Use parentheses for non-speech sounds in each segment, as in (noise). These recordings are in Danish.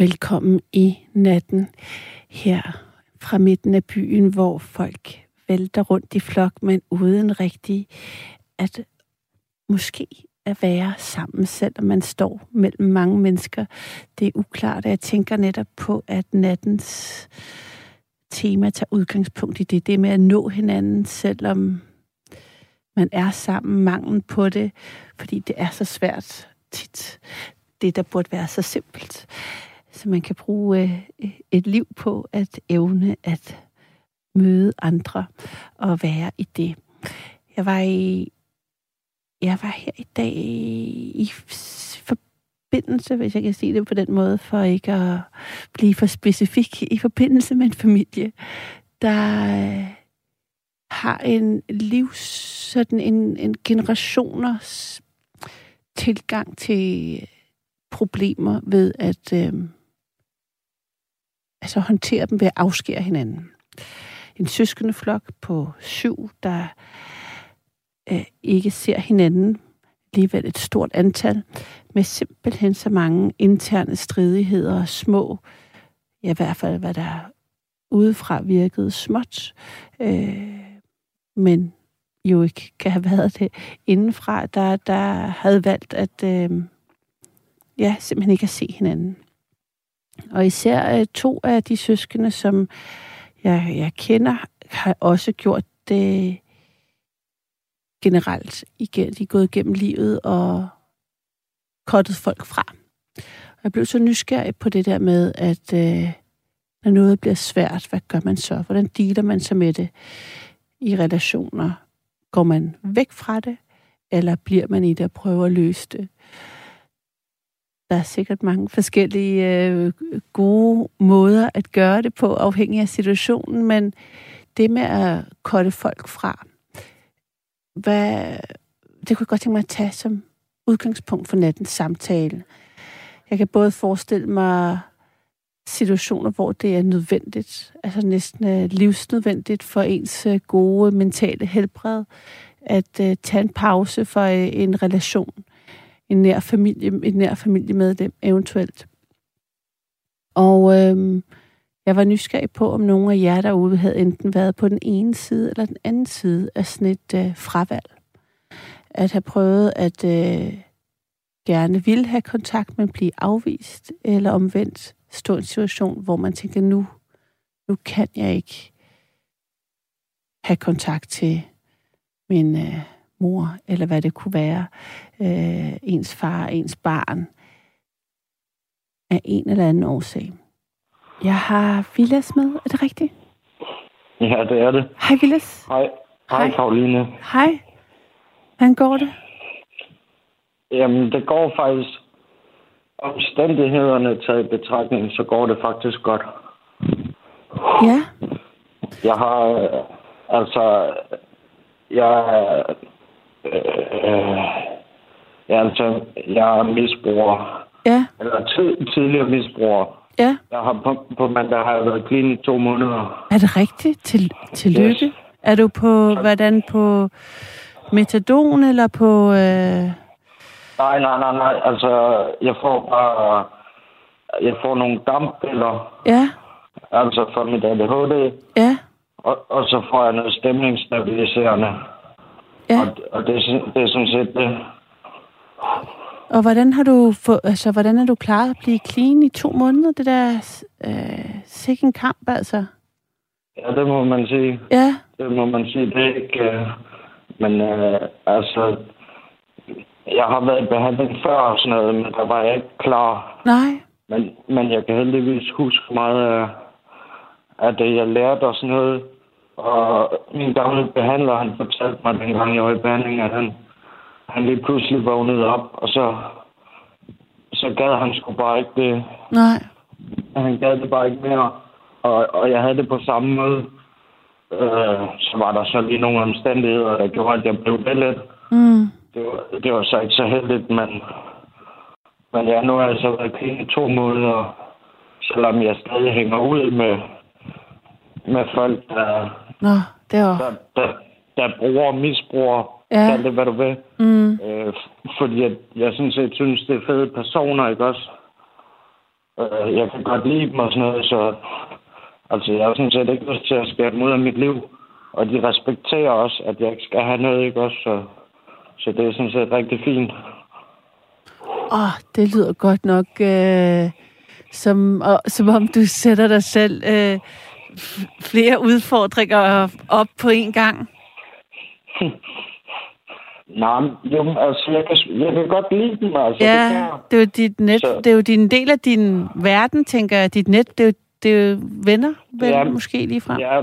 Velkommen i natten her fra midten af byen, hvor folk vælter rundt i flok, men uden rigtig at måske at være sammen, selvom man står mellem mange mennesker. Det er uklart, og jeg tænker netop på, at nattens tema tager udgangspunkt i det. Det med at nå hinanden, selvom man er sammen, manglen på det, fordi det er så svært tit. Det, der burde være så simpelt. Så man kan bruge øh, et liv på at evne at møde andre og være i det. Jeg var i jeg var her i dag i forbindelse, hvis jeg kan sige det på den måde, for ikke at blive for specifik, i forbindelse med en familie, der øh, har en livs, sådan en, en generationers tilgang til problemer ved at øh, altså håndtere dem ved at afskære hinanden. En søskende flok på syv, der øh, ikke ser hinanden, alligevel et stort antal, med simpelthen så mange interne stridigheder og små, ja i hvert fald hvad der udefra virkede småt, øh, men jo ikke kan have været det indenfra, der, der havde valgt at øh, ja, simpelthen ikke at se hinanden. Og især øh, to af de søskende, som jeg, jeg kender, har også gjort det generelt. Igen, de er gået igennem livet og kottet folk fra. Og jeg blev så nysgerrig på det der med, at øh, når noget bliver svært, hvad gør man så? Hvordan dealer man sig med det i relationer? Går man væk fra det, eller bliver man i det og prøver at løse det? Der er sikkert mange forskellige øh, gode måder at gøre det på, afhængig af situationen, men det med at kotte folk fra, hvad, det kunne jeg godt tænke mig at tage som udgangspunkt for nattens samtale. Jeg kan både forestille mig situationer, hvor det er nødvendigt, altså næsten øh, livsnødvendigt for ens øh, gode mentale helbred, at øh, tage en pause for øh, en relation, en nær familie, et nær familiemedlem eventuelt. Og øhm, jeg var nysgerrig på, om nogen af jer derude havde enten været på den ene side eller den anden side af sådan et øh, fravalg. At have prøvet at øh, gerne ville have kontakt, men blive afvist, eller omvendt stå i en situation, hvor man tænker, nu, nu kan jeg ikke have kontakt til min øh, mor, eller hvad det kunne være, øh, ens far, ens barn, af en eller anden årsag. Jeg har Vilas med. Er det rigtigt? Ja, det er det. Hej, Vilas. Hej. Hej, Karoline. Hej. Hvordan går det? Jamen, det går faktisk... Omstændighederne taget i betragtning, så går det faktisk godt. Ja. Jeg har... Øh, altså... Jeg... Øh, ja, altså... Jeg er misbruger. Ja. Eller tidligere misbruger. Ja. Jeg har på, på mandag har jeg været clean i to måneder. Er det rigtigt? Til, tillykke. Yes. Er du på, hvordan, på metadon eller på... Øh... Nej, nej, nej, nej. Altså, jeg får bare... Jeg får nogle damppiller. Ja. Altså for mit ADHD. Ja. Og, og så får jeg noget stemningsstabiliserende. Ja. Og, og det, det er sådan set det. Og hvordan har du få, altså, hvordan er du klaret at blive clean i to måneder? Det der øh, sikke en kamp, altså. Ja, det må man sige. Ja. Det må man sige. Det er ikke... Øh, men øh, altså... Jeg har været i behandling før og sådan noget, men der var jeg ikke klar. Nej. Men, men jeg kan heldigvis huske meget af, af det, jeg lærte og sådan noget. Og min gamle behandler, han fortalte mig dengang, jeg var i behandling, at han, han lige pludselig vågnede op, og så, så gad han sgu bare ikke det. Nej. Han gad det bare ikke mere. Og, og jeg havde det på samme måde. Øh, så var der så lige nogle omstændigheder, der gjorde, at jeg blev det lidt. Mm. Det var, det var så ikke så heldigt, men, men ja, nu har jeg så været clean i to måneder, selvom jeg stadig hænger ud med, med folk, der, Nå, det var... der, der, der bruger og misbruger Ja. Kald det, hvad du vil. Mm. Øh, fordi jeg, jeg sådan set synes, det er fede personer, ikke også? Øh, jeg kan godt lide dem og sådan noget, så altså, jeg har sådan set ikke lyst til at skære dem ud af mit liv. Og de respekterer også, at jeg ikke skal have noget, ikke også? Så, så det er sådan set rigtig fint. Åh, oh, det lyder godt nok, øh, som, og, som om du sætter dig selv øh, flere udfordringer op på en gang. (laughs) Nej, jo, altså, jeg kan, jeg kan godt lide dem, altså. Ja, det, kan, det er jo dit net, Så- det er jo din del af din verden, tænker jeg. Dit net, det er jo, det er jo venner, vel, Ja, måske lige frem. Ja,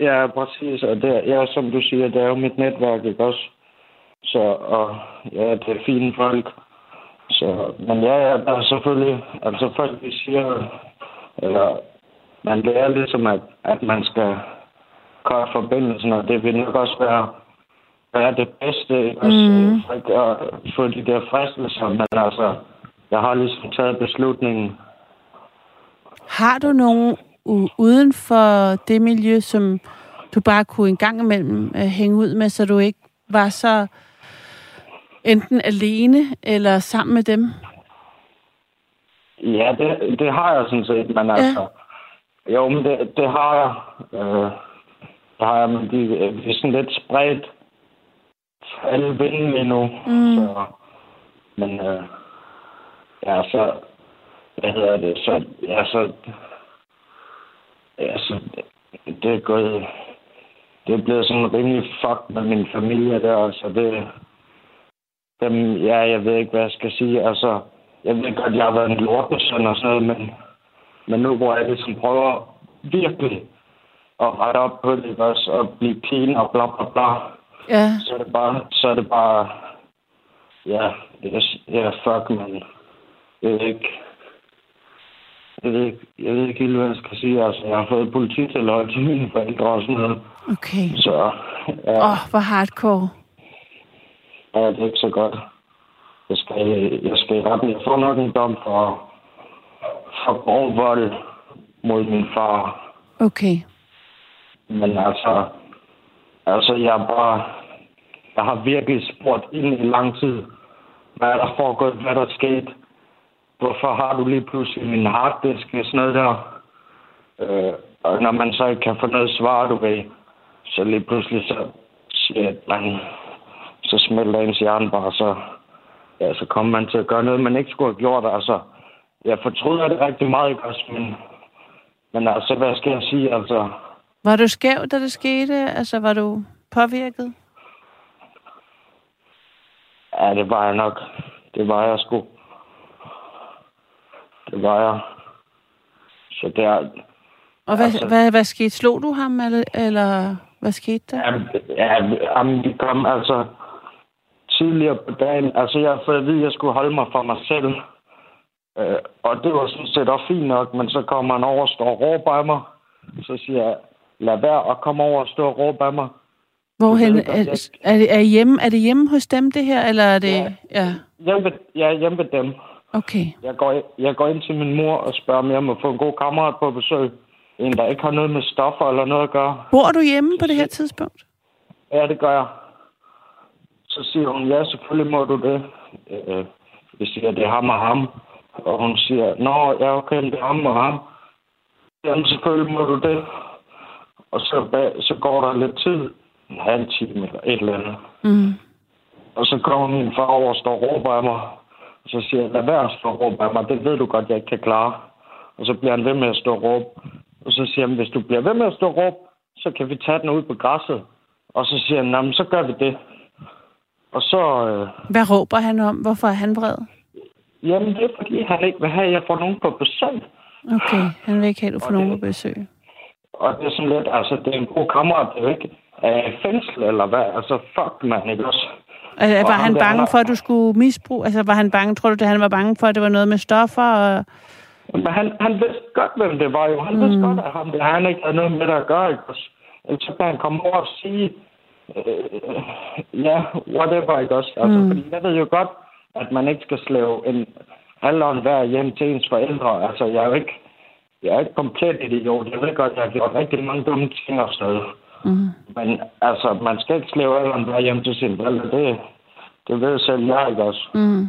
ja, præcis. Og det, ja, som du siger, det er jo mit netværk, ikke også? Så, og ja, det er fine folk. Så, men ja, ja, der er selvfølgelig, altså folk, de siger, eller man lærer ligesom, at, at man skal gøre forbindelsen, og det vil nok også være, være det bedste, ikke også? Mhm. For ikke at få de der fristelser, men altså, jeg har ligesom taget beslutningen, Har du nogen uden for det miljø, som du bare kunne en gang imellem øh, hænge ud med, så du ikke var så enten alene eller sammen med dem? Ja, det, det har jeg sådan set, men altså... Jo, men det, det har jeg. Øh, det har jeg, men de, de er sådan lidt spredt alle vinde lige nu. Mm. Så, men øh, ja, så... Hvad hedder det? Så, ja, så... Ja, så det er gået... Det er blevet sådan rimelig fucked med min familie der, så det... Dem, ja, jeg ved ikke, hvad jeg skal sige. Altså, jeg ved godt, jeg har været en lortesøn og sådan noget, men, men nu hvor jeg ligesom prøver virkelig at rette op på det, også, og blive clean og bla bla bla, Ja, så er det bare, så er det bare, ja, det er, ja, fuck, man. Jeg ved ikke, jeg ved ikke, jeg ved ikke helt, hvad jeg skal sige. Altså, jeg har fået polititilhold til mine forældre og sådan noget. okay. Så, ja, Åh, oh, hvor hardcore. ja, det er ikke så godt. Jeg skal, jeg skal i retten. Jeg får nok en dom for, for grov vold mod min far. Okay. Men altså, altså jeg er bare, jeg har virkelig spurgt ind i lang tid, hvad er der foregået, hvad der er sket. Hvorfor har du lige pludselig min harddisk og sådan noget der? Øh, og når man så ikke kan få noget svar, du ved, så lige pludselig så siger man, så smelter ens hjerne bare, så, ja, så kommer man til at gøre noget, man ikke skulle have gjort. Altså, jeg fortryder det rigtig meget, ikke også, men, men altså, hvad skal jeg sige, altså, var du skæv, da det skete? Altså, var du påvirket? Ja, det var jeg nok. Det var jeg sgu. Det var jeg. Så der... Og hvad, Altså- hvad, hvad skete? Slog du ham, eller, eller hvad skete der? Ja, ja, jamen, kom altså tidligere på dagen. Altså, jeg fået at vide, at jeg skulle holde mig for mig selv. Øh, og det var sådan set også fint nok, men så kommer han over og står og råber af mig. Så siger jeg, lad være at komme over og stå og råbe af mig. Hvorhen, ved er, er, det, er, hjemme, er det hjemme hos dem, det her, eller er det... Ja. ja. Hjemme ved, jeg er hjemme ved dem. Okay. Jeg går, jeg går ind til min mor og spørger, om jeg må få en god kammerat på besøg. En, der ikke har noget med stoffer eller noget at gøre. Bor du hjemme på det her tidspunkt? Ja, det gør jeg. Så siger hun, ja, selvfølgelig må du det. Øh, jeg siger, det er ham og ham. Og hun siger, nå, ja, okay, det er ham og ham. Jamen, selvfølgelig må du det. Og så, så går der lidt tid, en halv time eller et eller andet. Mm. Og så kommer min far over og står og råber af mig. Og så siger jeg, lad være at stå og råbe af mig. Det ved du godt, jeg ikke kan klare. Og så bliver han ved med at stå og råbe. Og så siger han, hvis du bliver ved med at stå og råbe, så kan vi tage den ud på græsset. Og så siger han, "Nå, men så gør vi det. Og så, øh, Hvad råber han om? Hvorfor er han vred? jamen det er fordi, han ikke vil have, at jeg får nogen på besøg. Okay, han vil ikke have, at du får Og nogen på besøg. Og det er sådan lidt, altså det er en god kammerat, det er ikke i fængsel eller hvad. Altså fuck, man, ikke også? Altså, Og var ham han der, bange han- for, at du skulle misbruge? Altså, var han bange, tror du, at han var bange for, at det var noget med stoffer? Og... Men han, han vidste godt, hvem det var jo. Han mm. vidste godt, at ham, det, han ikke havde noget med det at gøre. Ikke? også? Ellers så kan han komme over og sige, øh, ja, whatever, ikke også? Altså, mm. Fordi jeg ved jo godt, at man ikke skal slæve en alderen hver hjem til ens forældre. Altså, jeg er jo ikke, jeg er ikke komplet idiot. Jeg ved godt, at jeg har gjort rigtig mange dumme ting og sådan noget. Mm. Men altså, man skal ikke slæve alderen hver hjem til sine forældre. Det, det ved selv jeg, ikke også? Mm.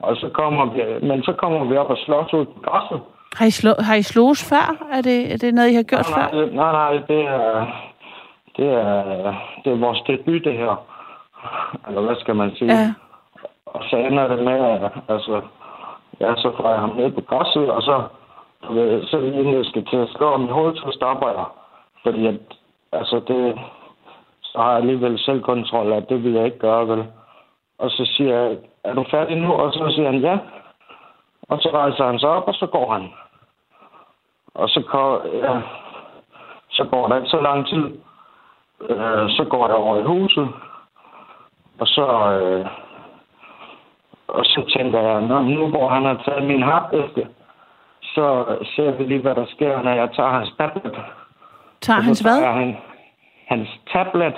Og så kommer vi, men så kommer vi op og slås ud på græsset. Har I, slå, har I slås før? Er det, er det noget, I har gjort nej, før? nej, nej, nej, det er, det er, det er vores debut, det her. Eller hvad skal man sige? Ja. Og så ender det med, at altså, ja, så får jeg ham ned på græsset, og så, du ved, så inden jeg skal til at skrive om i hovedet, så stopper jeg. Fordi at, altså det, så har jeg alligevel selvkontrol, at det vil jeg ikke gøre, vel? Og så siger jeg, er du færdig nu? Og så siger han, ja. Og så rejser han sig op, og så går han. Og så, går, ja, så går der ikke så lang tid. Øh, så går der over i huset. Og så, øh, og så tænker jeg, nu hvor han har taget min harddiske, så ser vi lige, hvad der sker, når jeg tager hans tablet. Tager hans tager hvad? jeg Han, hans tablet.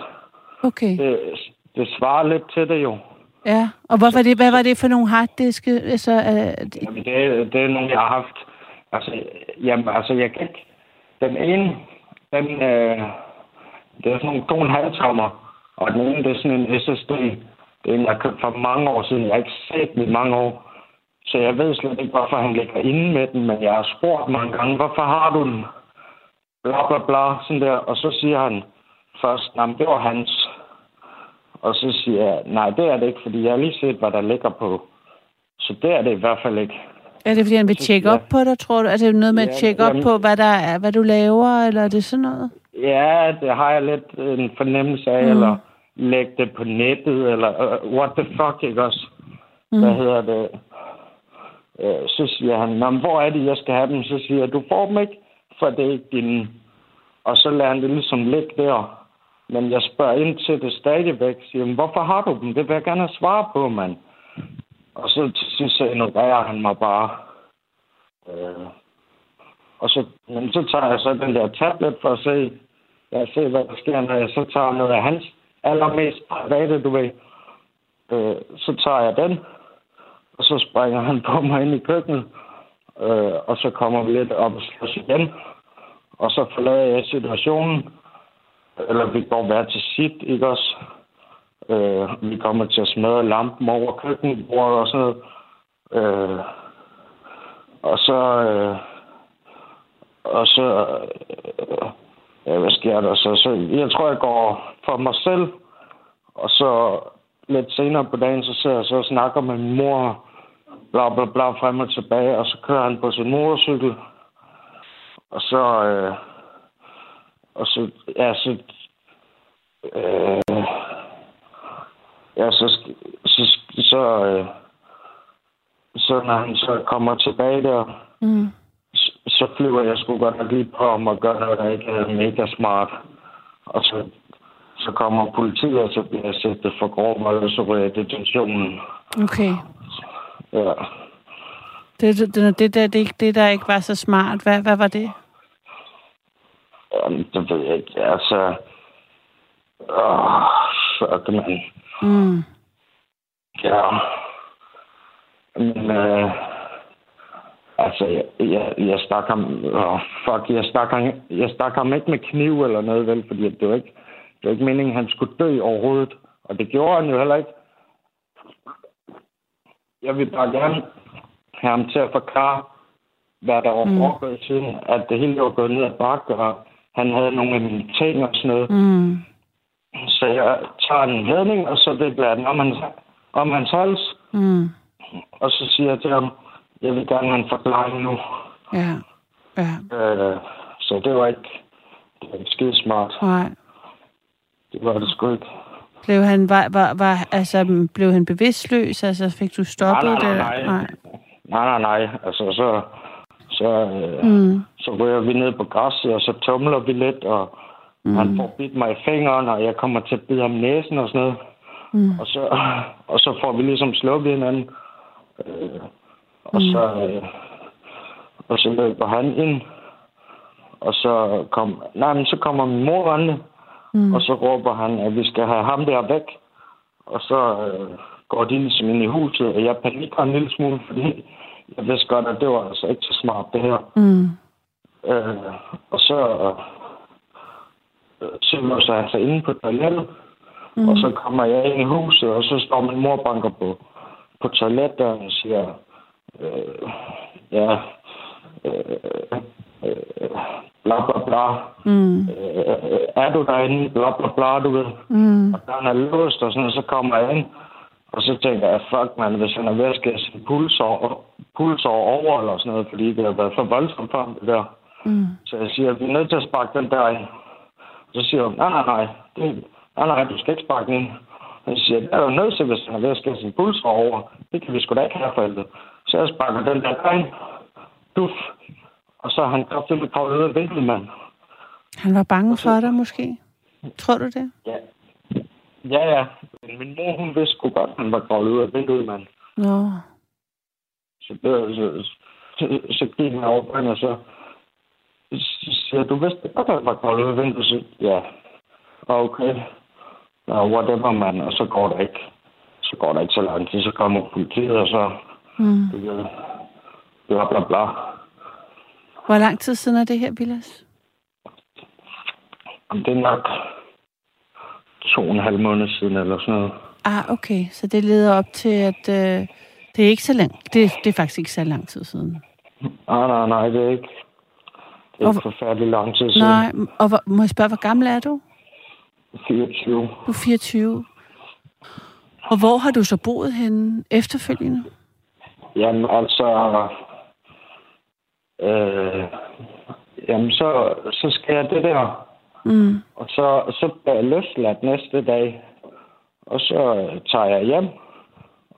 Okay. Det, det svarer lidt til det jo. Ja. Og hvad var det, hvad var det for nogle harddiske? Altså, uh, Jamen, det, det er nogle, jeg har haft. Altså, jamen, altså, jeg kan ikke... Den ene, den, øh, det er sådan nogle to og en halv tommer, og den ene, det er sådan en SSD. Det er en, jeg har købt for mange år siden. Jeg har ikke set den i mange år. Så jeg ved slet ikke, hvorfor han ligger inde med den, men jeg har spurgt mange gange, hvorfor har du den? Bla, bla, bla, sådan der. Og så siger han først, nej, det var hans. Og så siger jeg, nej, det er det ikke, fordi jeg har lige set, hvad der ligger på. Så det er det i hvert fald ikke. er det, fordi han vil tjekke op på dig, tror du? Er det noget med at Ja, tjekke op på, hvad, der er, hvad du laver, eller er det sådan noget? Ja, det har jeg lidt en fornemmelse af, mm. eller lægge det på nettet, eller uh, what the fuck, ikke også? Mm. Hvad hedder det? Øh, så siger han, "Nå, hvor er det, jeg skal have dem? Så siger jeg, du får dem ikke, for det er ikke dine. Og så lader han det ligesom ligge der. Men jeg spørger ind til det stadigvæk, siger, "Men hvorfor har du dem? Det vil jeg gerne have svar på, mand. Og så til sidst så ignorerer han mig bare. Øh, og så, men så tager jeg så den der tablet for at se, jeg ser, hvad der sker, når jeg så tager noget af hans allermest private, du ved. Øh, så tager jeg den, og så springer han på mig ind i køkkenet, øh, og så kommer vi lidt op og slås igen. Og så forlader jeg situationen, eller vi går hver til sit, ikke også? Øh, vi kommer til at smadre lampen over køkkenbordet og sådan noget. Øh, og så... Øh, og så... Øh, ja, hvad sker der så? så? Jeg tror, jeg går for mig selv. Og så lidt senere på dagen, så sidder jeg så og snakker med min mor. Bla, bla, bla, frem og tilbage. Og så kører han på sin motorcykel. Og så... Øh, og så... Ja, så... Øh, ja, så... Så... Så, øh, så når han så kommer tilbage der, Mm. så- så flyver jeg sgu godt nok lige på ham og gør noget, der ikke er mega smart. Og så, så kommer politiet, og så bliver jeg sættet for grov vold, og så ryger jeg i detentionen. Okay. Ja. Det, det, det, det, der, det, det, der ikke var så smart, hvad, hvad var det? Jamen, det ved jeg ikke. Altså... Åh, fuck, man. Mm. Ja. Men, øh, altså, jeg, jeg, jeg stak ham... Åh, fuck, jeg stak, ham, jeg stak ham ikke med kniv eller noget, vel? Fordi det var ikke, det var ikke meningen, at han skulle dø overhovedet. Og det gjorde han jo heller ikke. Jeg vil bare gerne have ham til at forklare, hvad der var Mm. foregået siden, at det hele var gået ned ad bakke, og han havde nogle ting og sådan noget. Mm. Så jeg tager en ledning, og så vikler jeg den om hans, om hans hals. Mm. Og så siger jeg til ham, jeg vil gerne have en forklaring nu. Ja. Ja. Øh, så det var ikke, det var ikke skide smart. Nej. Det var det sgu ikke. Blev han, var, var, var, altså, blev han bevidstløs? Altså, fik du stoppet nej, nej, det? nej. nej. Nej, nej, nej. Altså, så, så, øh, Mm. så ryger vi ned på græsset, og så tumler vi lidt, og mm. han får bidt mig i fingeren, og jeg kommer til at bide ham næsen og sådan noget. Mm. Og så, og så får vi ligesom slukket hinanden. Øh, og så, øh, og så løber han ind. Og så, kom, nej, men så kommer min mor rendende, Mm. Og så råber han, at vi skal have ham der væk. Og så øh, går de ligesom ind i huset, og jeg panikker en lille smule, fordi jeg vidste godt, at det var altså ikke så smart, det her. Mm. Øh, og så, øh, så låser han sig inde på toilettet, mm. og så kommer jeg ind i huset, og så står min mor banker på, på toiletdøren og siger, øh, ja, øh, bla bla bla. Mm. Øh, er du derinde? Bla bla bla, du ved. Mm. Og døren er låst, og sådan, og så kommer jeg ind. Og så tænker jeg, fuck man, hvis han er ved at skære sin pulsår, pulsår over eller sådan noget, fordi det har været for voldsomt for ham, det der. Mm. Så jeg siger, vi er nødt til at sparke den der ind. Så siger hun, nej, nej, nej, det, nej, nej, du skal ikke sparke den ind. Og jeg siger, det er jo nødt til, hvis han er ved at skære sin pulsår over. Det kan vi sgu da ikke have for helvede. Så jeg sparker den der derind. Duf. Og så han kraftigt med kravlet ud af vinduet, mand. Han var bange for dig, måske? Tror du det? Ja. Ja, ja. Men min mor, hun vidste sgu godt, at han var kravlet ud af vinduet, mand. Nå. Så, det, så, så, så gik han over på hende, og så, så siger du vidste godt, at han var kravlet ud af vinduet. Så, ja. Okay. Nå, whatever, mand. Og så går der ikke. Så går der ikke så lang tid. Så kommer politiet, og så... Mm. Ved, bla, bla, bla. Hvor lang tid siden er det her, Vilas? Det er nok to og en halv måned siden, eller sådan noget. Ah, okay. Så det leder op til, at øh, det er ikke så lang... Det, det er faktisk ikke så lang tid siden. Nej, nej, nej, det er ikke... Det er Og- ikke forfærdelig lang tid siden. Nej, og hvor, må jeg spørge, hvor gammel er du? 24. Du er 24. Og hvor har du så boet henne efterfølgende? Jamen, altså... Øh, jamen, så, så skal jeg det der. Mm. Og så, så bliver jeg løsladt næste dag. Og så tager jeg hjem.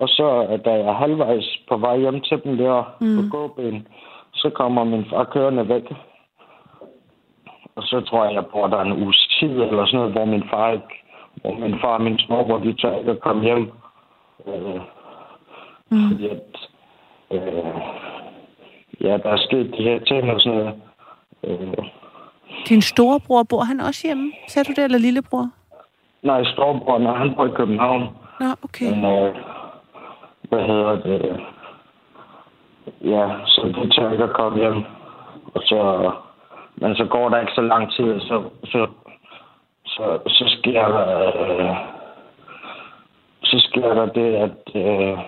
Og så, da jeg er halvvejs på vej hjem til dem der mm. på gåben, så kommer min far kørende væk. Og så tror jeg, jeg bor der en uges tid eller sådan noget, hvor min far ikke, hvor min far og min småbror, de tør ikke at komme hjem. Øh, mm. Fordi at, øh, ja, der er sket de her ting og sådan noget. Øh, Din storebror, bor han også hjemme? Sagde du det, eller lillebror? nej, storebror, når han bor i København. Nå, okay. Men, øh, hvad hedder det? Ja, så det tør ikke at komme hjem. Og så, men så går der ikke så lang tid, så, så, så, så sker der, øh, så sker der det, at øh,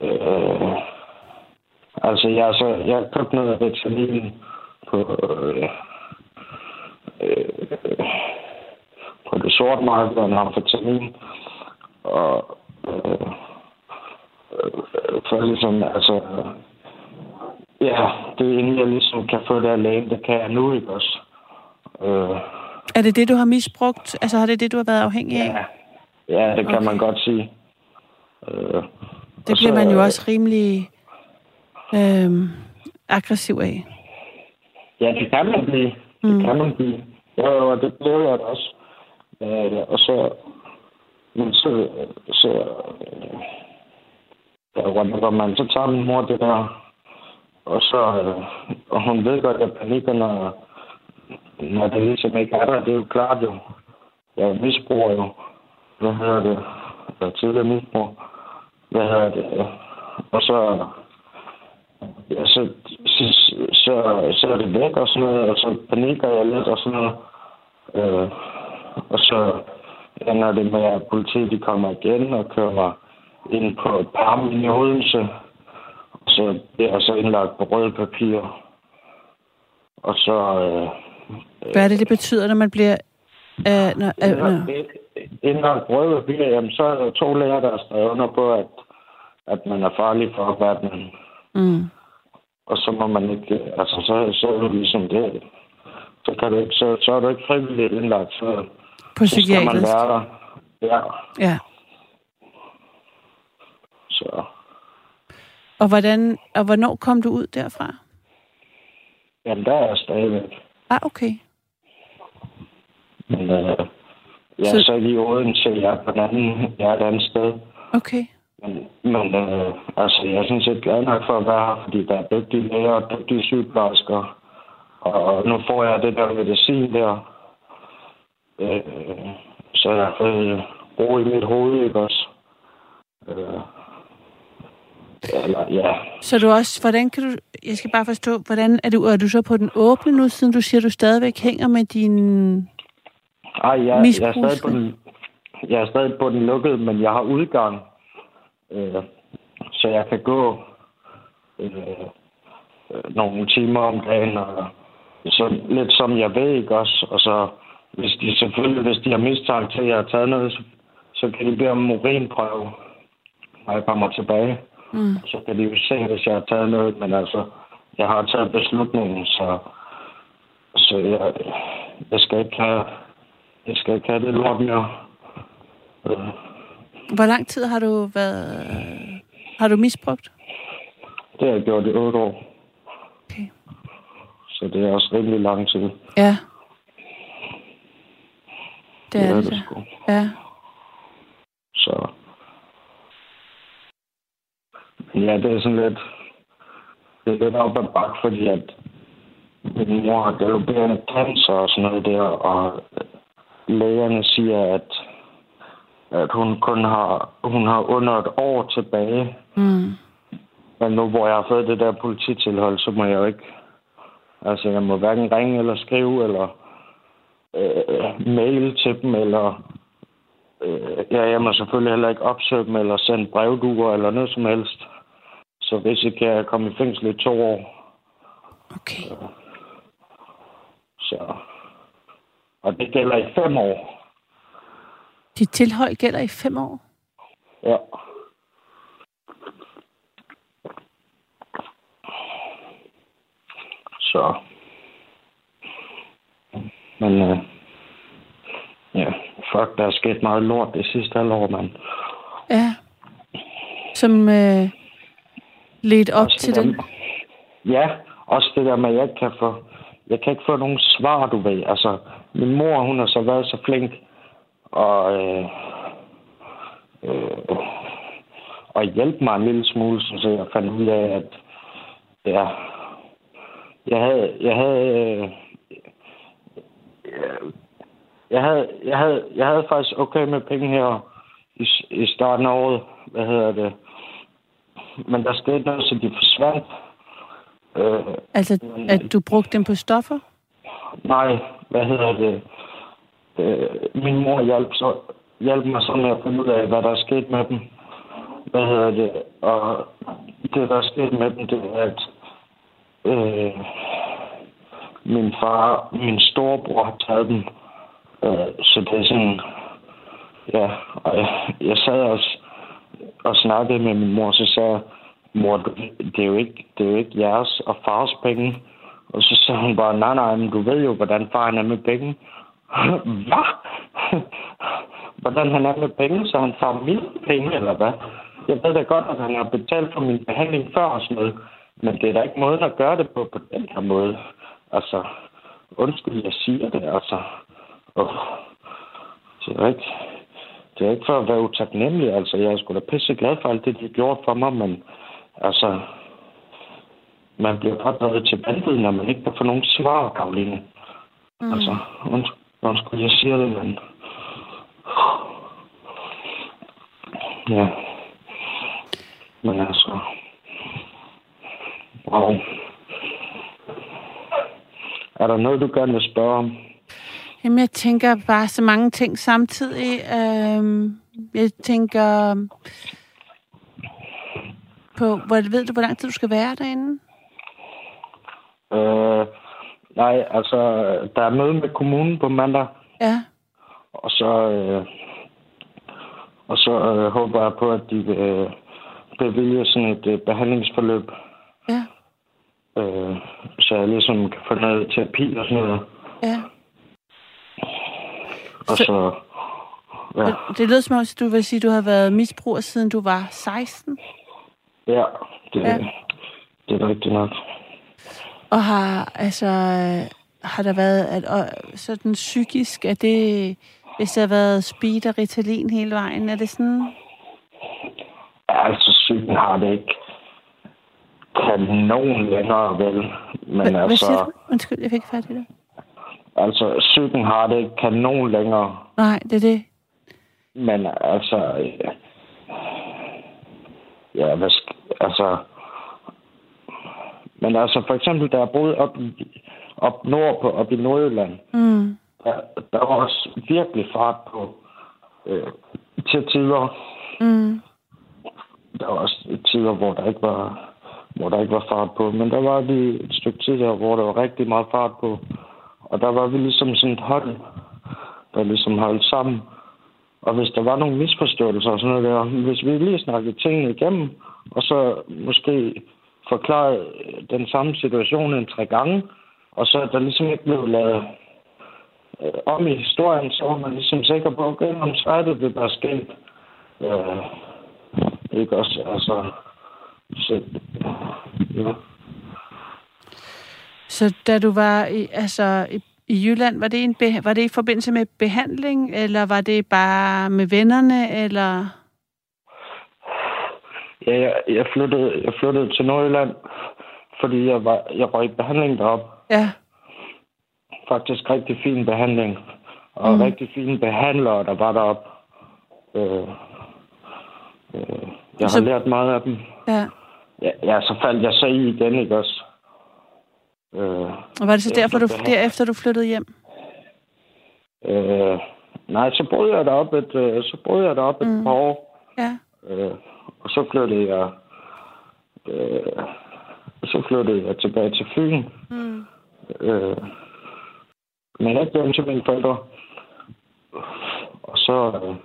øh, altså jeg, så, jeg har købt noget af Ritalin på, øh, øh, på det sorte marked, og amfetamin. Og øh, øh, for ligesom, altså, ja, det er inden jeg ligesom kan få det alene, det kan jeg nu ikke også. Øh, Er det det, du har misbrugt? Altså, har det det, du har været afhængig af? ja, ja, det kan Okay. man godt sige. Øh, Det bliver man jo også rimelig øh, aggressiv af. Ja, det kan man blive. Det Mm. kan man blive. Jo, jo, og det blev jeg da også. Øh, og så... Men så... så øh, whatever, man. Så tager min mor det der. Og så... Øh, og hun ved godt, at panikker, når, når det ligesom ikke er der. Det er jo klart jo. Jeg misbruger jo. Hvad hedder det? Jeg er tidligere misbrug. Hvad hedder det? Og så... Ja, så, så, så, så er det væk og sådan noget, og så panikker jeg lidt og sådan noget. Øh, og så ender det med, at politiet de kommer igen og kører mig ind på et par i Odense. Og så bliver jeg så indlagt på røde papir. Og så... Øh, Hvad er det, det betyder, når man bliver... Øh, når, øh, når, indlagt på røde papir, jamen så er der to læger, der har skrevet under på, at, at man er farlig for opverdenen. Mm. Og så må man ikke, altså så, så er det ligesom det. Så, kan du ikke, så, så er du ikke frivilligt indlagt, så, På så skal man psykiatrisk? være der. Ja, Ja. så Og, hvordan, og hvornår kom du ud derfra? jamen, der er jeg stadigvæk. Ah, okay. Men øh, jeg er Så- så ikke i Odense, jeg er på den anden, jeg er et andet sted. Okay. Men, øh, altså, jeg er sådan set glad nok for at være her, fordi der er dygtige læger og dygtige sygeplejersker. Og nu får jeg det der medicin der. Øh, så jeg har fået ro i mit hoved, ikke også? Øh, eller, ja. Så du også, hvordan kan du, jeg skal bare forstå, hvordan er du, er du så på den åbne nu, siden du siger, du stadigvæk hænger med din... Ej, jeg, jeg, er stadig på den, jeg er stadig på den lukkede, men jeg har udgang. Øh, så jeg kan gå... Øh, øh, nogle timer om dagen, og så lidt som jeg ved, ikke også? Og så, hvis de selvfølgelig, hvis de har mistanke til, at jeg har taget noget, så, så kan de bede om urinprøve, når jeg kommer tilbage. Mm. Så kan de jo se, hvis jeg har taget noget, men altså, jeg har taget beslutningen, så, så jeg, jeg skal ikke have, jeg skal ikke have det lort mere. Øh, Hvor lang tid har du været... Har du misbrugt? Det har jeg gjort i otte år, Okay. så det er også rimelig lang tid. Ja. Det er det. det sgu. Ja. Så... Ja, det er sådan lidt... Det er lidt op ad bakke, fordi at min mor har galopperende cancer og sådan noget der, og lægerne siger, at, at hun kun har, hun har under et år tilbage. Mm. Men nu hvor jeg har fået det der polititilhold, så må jeg jo ikke... Altså, jeg må hverken ringe eller skrive, eller øh, mail til dem, eller... Øh, ja, jeg må selvfølgelig heller ikke opsøge dem, eller sende brevduer, eller noget som helst. Så risikerer jeg at komme i fængsel i to år. Okay. Så... Og det gælder i fem år. Dit tilhold gælder i fem år? Ja. Så. Men øh, ja, fuck, der er sket meget lort det sidste halvår, mand. Ja. Som øh, ledte op Også til den? der- Ja, også det der med, at jeg ikke kan få, jeg kan ikke få nogen svar, du ved. Altså, min mor, hun har så været så flink, og, øh, øh, og hjælpe mig en lille smule, så jeg fandt ud af, at ja, jeg havde, jeg havde, øh, jeg havde, jeg havde, jeg havde faktisk okay med penge her i, i starten af året. Hvad hedder det? Men der skete noget, så de forsvandt. Øh, Altså, at du brugte dem på stoffer? nej, hvad hedder det? Øh, min mor hjalp, så, hjalp mig så med at finde ud af, hvad der er sket med dem. Hvad hedder det? Og det, der er sket med dem, det er, at øh, min far, min storebror har taget dem. Øh, så det er sådan... Ja, og jeg, jeg sad også og snakkede med min mor, så sagde jeg, mor, det er jo ikke, det er jo ikke jeres og fars penge. Og så sagde hun bare, nej, nej, men du ved jo, hvordan faren er med penge. (laughs) hvad? hvordan han er med penge, så han tager mine penge, eller hvad? Jeg ved da godt, at han har betalt for min behandling før og sådan noget. Men det er da ikke måden at gøre det på, på den her måde. Altså, undskyld, jeg siger det, altså. Oh. Det er ikke, det er ikke for at være utaknemmelig, altså. Jeg er sgu da pisse glad for alt det, de har gjort for mig, men altså, man bliver bare drevet til vandet, når man ikke kan få nogen svar, Karoline. Mm. Altså, undskyld, undskyld, jeg siger det, men... Ja. Men altså... Wow. Er der noget, du gerne vil spørge om? Jamen, jeg tænker bare så mange ting samtidig. Øhm, jeg tænker på, hvor, ved du, hvor lang tid du skal være derinde? Øh, nej, altså, der er møde med kommunen på mandag, Ja. og så, øh, og så øh, håber jeg på, at de vil øh, bevilge sådan et øh, behandlingsforløb, Ja. øh, så jeg ligesom kan få noget terapi og sådan noget. Ja. Og Så- så, ja, Det lød som om, du vil sige, at du har været misbruger, siden du var 16. ja, det, Ja. det er rigtigt nok. Og har, altså, har der været at, og, sådan psykisk, er det, hvis der har været speed og Ritalin hele vejen, er det sådan? Altså, psyken har det ikke kanon længere, vel? Men Hva- Hvad altså, siger du? Undskyld, jeg fik ikke fat i det. altså, psyken har det ikke kanon længere. Nej, det er det. Men altså... Ja, hvad altså... Men altså, for eksempel, da jeg boede op, op nordpå, op i Nordjylland, Mm. der, der var også virkelig fart på øh, til tider. Mm. Der var også tider, hvor der ikke var hvor der ikke var fart på. Men der var lige et stykke tid der, hvor der var rigtig meget fart på. Og der var vi ligesom sådan et hold, der ligesom holdt sammen. Og hvis der var nogle misforståelser og sådan noget der, hvis vi lige snakkede tingene igennem, og så måske forklaret øh, den samme situation en tre gange, og så der ligesom ikke blev lavet øh, om i historien, så var man ligesom sikker på, okay, om så er det det, der er sket. Øh, ikke også, altså... Så, ja. Så da du var i, altså, i, i Jylland, var det, en var det i forbindelse med behandling, eller var det bare med vennerne, eller... Ja, jeg, jeg, flyttede, jeg flyttede til Nordjylland, fordi jeg var jeg var i behandling deroppe. Ja. Faktisk rigtig fin behandling. Og mm. rigtig fine behandlere, der var deroppe. Øh, øh, jeg Så- har lært meget af dem. ja. Ja, ja, så faldt jeg så i igen, ikke også? Øh, Og var det så derfor, du, derefter, du flyttede hjem? øh, nej, så boede jeg deroppe et, øh, så boede jeg deroppe Mm. et par år. Ja. Øh, og så flyttede jeg... Øh, så flyttede jeg tilbage til Fyn. Mm. Øh, men ikke hjem til mine forældre. Og så... Øh,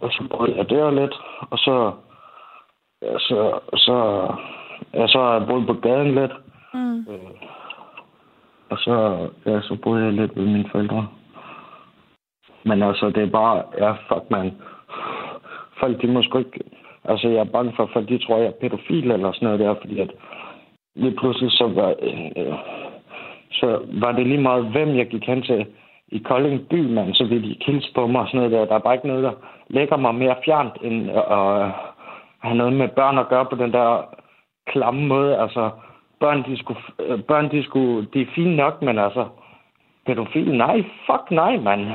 og så boede jeg der lidt. Og så... Ja, så, så, ja, så har jeg boet på gaden lidt. Mm. Øh, og så, ja, så boede jeg lidt ved mine forældre. Men altså, det er bare, ja, fuck man. Folk, de må sgu ikke... Altså, jeg er bange for, at folk, de tror, jeg er pædofil eller sådan noget der, fordi at lige pludselig så var, øh, så var det lige meget, hvem jeg gik hen til i Kolding by, man, så ville de kilse på mig og sådan noget der. Der er bare ikke noget, der lægger mig mere fjernt, end at have noget med børn at gøre på den der klamme måde. Altså, børn, de skulle, øh, børn, de skulle, de er fine nok, men altså, pædofil, nej, fuck nej, mand.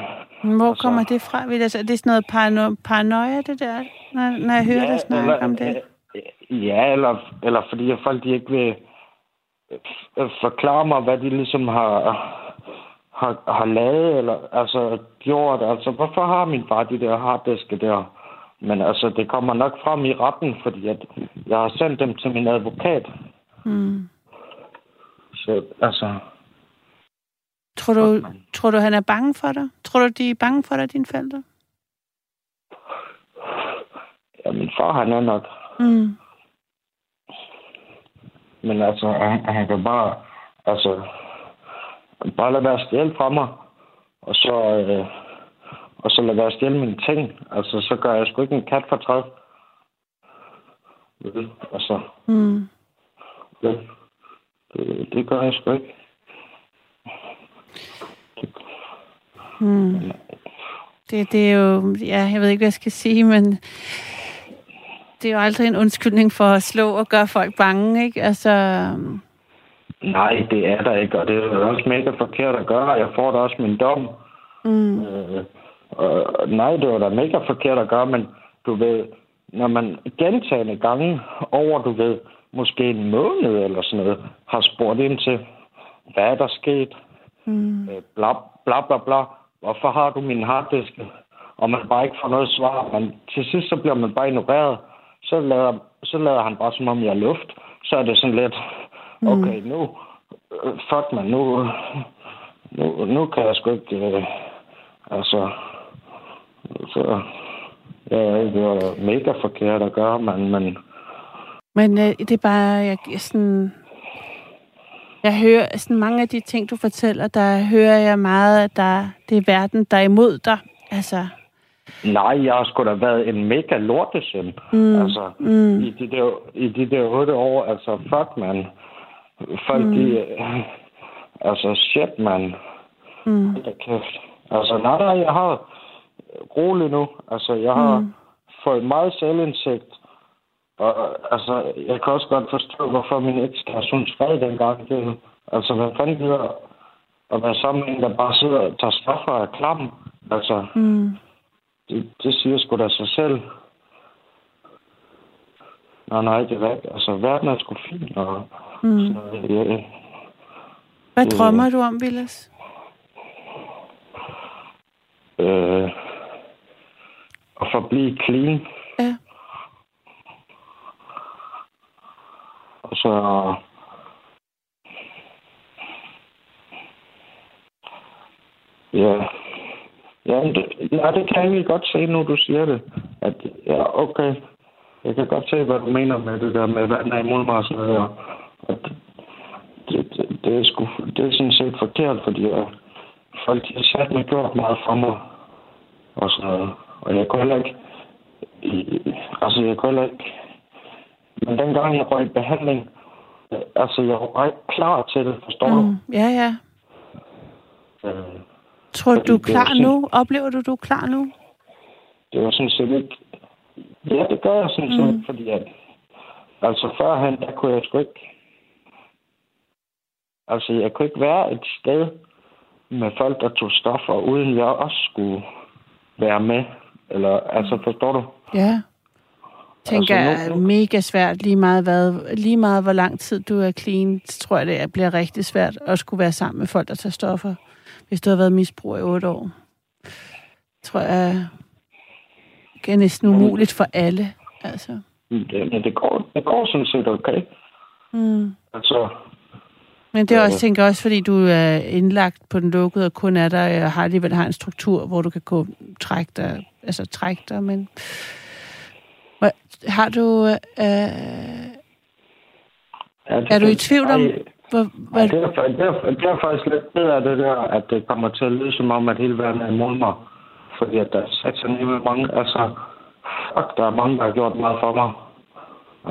Hvor Altså- kommer det fra? Vil jeg Er det sådan noget parano- paranoia, det der, når, når jeg hører dig snakke om det? Ja, eller, eller fordi folk de ikke vil øh, forklare mig, hvad de ligesom har, har, har lavet, eller altså gjort. Altså, hvorfor har min far de der harddiske der? Men altså, det kommer nok frem i retten, fordi at jeg har sendt dem til min advokat. Mm. Så altså, Tror du, tror du, han er bange for dig? Tror du, de er bange for dig, dine forældre? ja, min far han er nok. Mm. Men altså, han, han kan bare, altså, bare lade være stjæle fra mig. Og så, øh, og så lade være stjæle mine ting. Altså, så gør jeg sgu ikke en kat for træd. Altså, Mm. vel, det, det gør jeg sgu ikke. Mm. Det, det er jo, ja, jeg ved ikke, hvad jeg skal sige, men det er jo aldrig en undskyldning for at slå og gøre folk bange, ikke? Altså, Nej, det er der ikke, og det er jo også mega forkert at gøre. Jeg får da også min dom. mm, Øh, og nej, det var da mega forkert at gøre, men du ved, når man gentagende gange over, du ved, måske en måned eller sådan noget, har spurgt ind til, hvad er der sket, mm, øh, bla, bla, bla, bla, hvorfor har du min harddisk, og man bare ikke får noget svar, men til sidst så bliver man bare ignoreret, så lader, så lader han bare som om jeg er luft, så er det sådan lidt, okay, nu, øh, fuck man, nu, nu, nu kan jeg sgu ikke, øh, altså, så, ja, det var mega forkert at gøre, men, men Men øh, det er bare, jeg sådan... Jeg hører sådan mange af de ting, du fortæller, der hører jeg meget, at der, det er verden, der er imod dig. Altså, nej, jeg har sgu da været en mega lortesøn. mm, Altså, mm, i, de der, i de der otte år, altså, fuck, man. Folk, mm. de... Altså, shit, man. mm, Hold kæft. Altså, nej, nej, jeg har roligt nu. Altså, jeg har mm. fået meget selvindsigt. Og altså, jeg kan også godt forstå, hvorfor min eks der synes fred dengang. Det, altså, hvad fanden gider at være sammen med en, der bare sidder og tager stoffer af klam? Altså, mm. det, det siger sgu da sig selv. Nej, nej, det er ikke. Altså, verden er sgu fin, og Mm. så, ja, Hvad Mm. drømmer du om, Vilas? øh, at forblive clean. Og så... Ja. Ja, det, ja, det kan jeg godt se, nu du siger det. At, ja, okay. Jeg kan godt se, hvad du mener med det der med vand er imod mig og sådan noget. At det, det, det, er sgu, det er sådan set forkert, fordi jeg, folk har sat mig gjort meget for mig. Og sådan noget. Og jeg kunne heller ikke... Altså, jeg kunne heller ikke men dengang jeg var i behandling, altså, jeg var ikke klar til det, forstår mm. du? Ja, ja. Øh, Tror du, du er er klar sådan- nu? Oplever du, du er klar nu? det var sådan set ikke... Ja, det gør jeg sådan set, mm. fordi at... Altså, førhen, der kunne jeg sgu ikke... Altså, jeg kunne ikke være et sted med folk, der tog stoffer, uden jeg også skulle være med. Eller, altså, forstår du? Ja. Tænker Altså, jeg er mega svært lige meget, hvad, lige meget hvor lang tid du er clean, så tror jeg, det bliver rigtig svært at skulle være sammen med folk, der tager stoffer, hvis du har været misbrug i otte år. Tror jeg, det er næsten umuligt for alle. Altså. Det, men det går, det går sådan set okay. Mm. Altså, Men det er også, Øh. tænker også, fordi du er indlagt på den lukkede, og kun er der, og har alligevel har en struktur, hvor du kan gå trække dig, altså trække dig, men har du, øh, ja, det, er du i tvivl om, Ej, hvor, Ej, det, er, det, er, det er faktisk lidt bedre af det der, at det kommer til at lyde som om, at hele verden er imod mig. Fordi at der er sat mange, altså, fuck, der er mange, der har gjort meget for mig.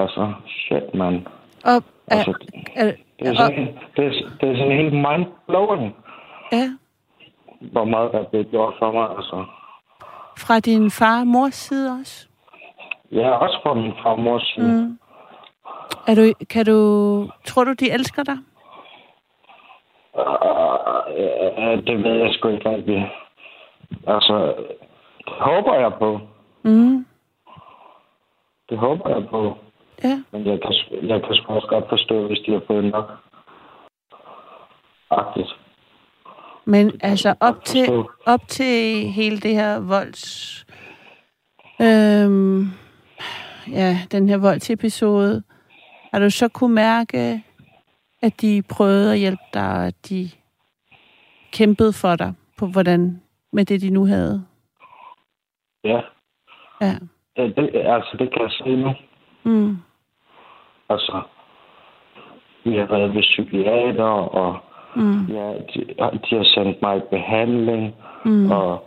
Altså, shit, man. og, er, Altså, er, det er og, sådan, det er, det er sådan helt mind-blowing, ja, hvor meget der er blevet gjort for mig, altså. fra din far og mors side også? Jeg er også fra min far og mors side. Mm. Er du, kan du, tror du, de elsker dig? Uh, det ved jeg sgu ikke rigtig. Altså, det håber jeg på. Mm. Det håber jeg på. Ja. Men jeg kan, jeg kan sgu også godt forstå, hvis de har fået nok. Agtigt. Men altså op til, op til hele det her volds... Øhm, ja, den her voldsepisode, har du så kunne mærke, at de prøvede at hjælpe dig, og at de kæmpede for dig på hvordan med det, de nu havde? Ja. Ja. Det, det, altså, det kan jeg se nu. Mm. Altså, vi har været ved psykiater, og Mm. ja, de, de har sendt mig i behandling, Mm. og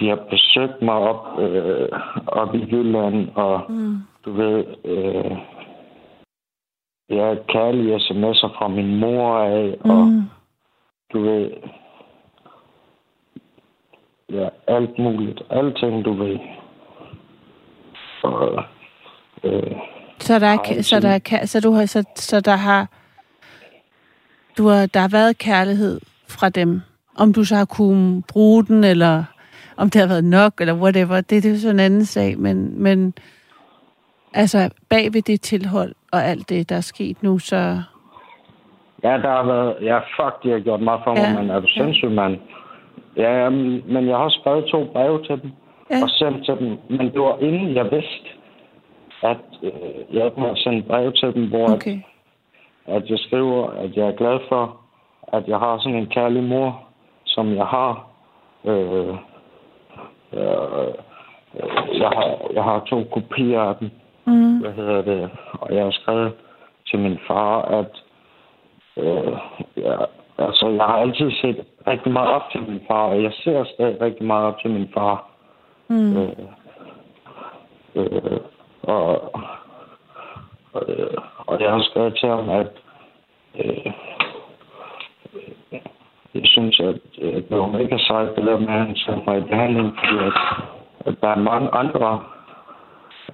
de har besøgt mig op, øh, op i Jylland, og Mm. du ved, øh, ja, kærlige sms'er fra min mor af, og Mm. du ved, ja, alt muligt, alting, du ved. Og, øh, Så der er, så der er, så du har, så, så der har, du har, der har været kærlighed fra dem. Om du så har kunnet bruge den, eller om det har været nok, eller whatever, det, det er jo sådan en anden sag, men, men altså bag ved det tilhold og alt det, der er sket nu, så Ja, der har været... Ja, fuck, de har gjort meget for mig, Ja, men er du sindssyg, mand? Ja, men jeg har også skrevet to breve til dem, Ja. og sendt til dem. Men det var inden jeg vidste, at øh, jeg må sende breve til dem, hvor okay. at, at jeg skriver, at jeg er glad for, at jeg har sådan en kærlig mor, som jeg har. Øh, øh, jeg, har jeg har to kopier af dem Mm. hvad hedder det, og jeg har skrevet til min far, at øh, ja, altså, jeg har altid set rigtig meget op til min far, og jeg ser stadig rigtig meget op til min far. Mm. Øh, øh, og, og, øh, og jeg har skrevet til ham, at øh, jeg synes, at øh, det var mega sejt, det der med, at han sendte mig i behandling, fordi at, at der er mange andre,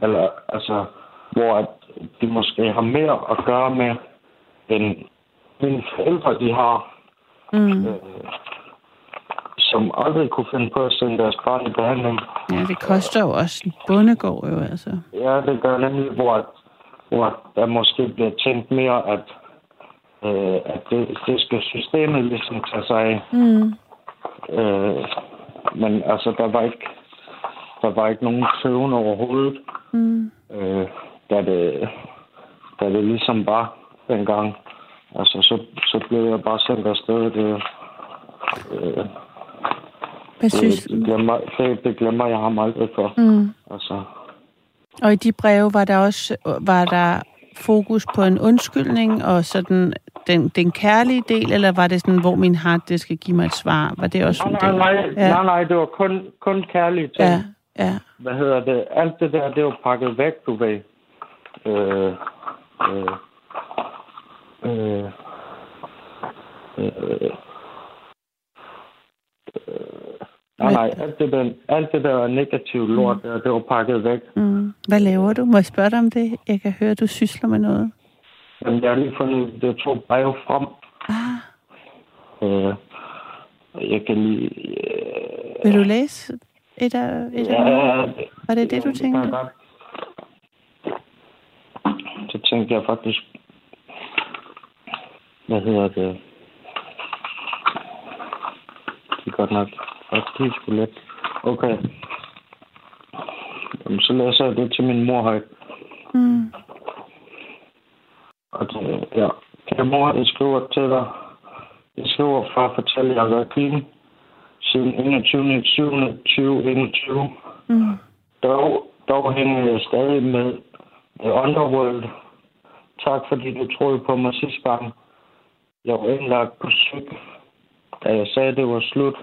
eller altså, hvor at de måske har mere at gøre med, end mine forældre, de har, Mm. øh, som aldrig kunne finde på at sende deres barn i behandling. Ja, det koster jo også en bundegård jo, altså. Ja, det gør nemlig, hvor, hvor der måske bliver tænkt mere, at, øh, at det, det skal systemet ligesom tage sig af. Mm. Øh, men altså, der var ikke, der var ikke nogen tøven overhovedet, Mm. øh, da, det, da det ligesom var dengang. Altså, så, så blev jeg bare sendt afsted. Det, øh, Hvad synes det, glemmer, det glemmer jeg ham aldrig for. Mm. Altså, Og i de breve var der også var der fokus på en undskyldning og sådan den, den kærlige del, eller var det sådan, hvor min hart det skal give mig et svar? Var det også nej, nej, nej, nej, nej, det var kun, kun kærlige ting. Ja, ja. Hvad hedder det? Alt det der, det var pakket væk, du ved. Øh, øh, øh, øh, øh, nej, nej, alt det der, alt det der negative lort der, det var pakket væk. Mm. Hvad laver du? Må jeg spørge dig om det? Jeg kan høre, at du sysler med noget. Men jeg har lige fundet det to breve frem. Ah, Øh, jeg kan lige... Øh, vil du læse et af, et af ja, Var det det, du tænkte? jeg godt. Så tænkte jeg faktisk... Hvad hedder det? Det er godt nok rigtig sgu let. Okay. Jamen, så læser jeg det til min mor højt. Mm. Og det, ja. Kære mor, jeg skriver til dig. Jeg skriver for at fortælle, at jeg har været clean siden 21. 7. 2021. Mm. Dog, dog hænger jeg stadig med The Underworld. Tak fordi du troede på mig sidste gang. Jeg var indlagt på psyk, da jeg sagde, det var slut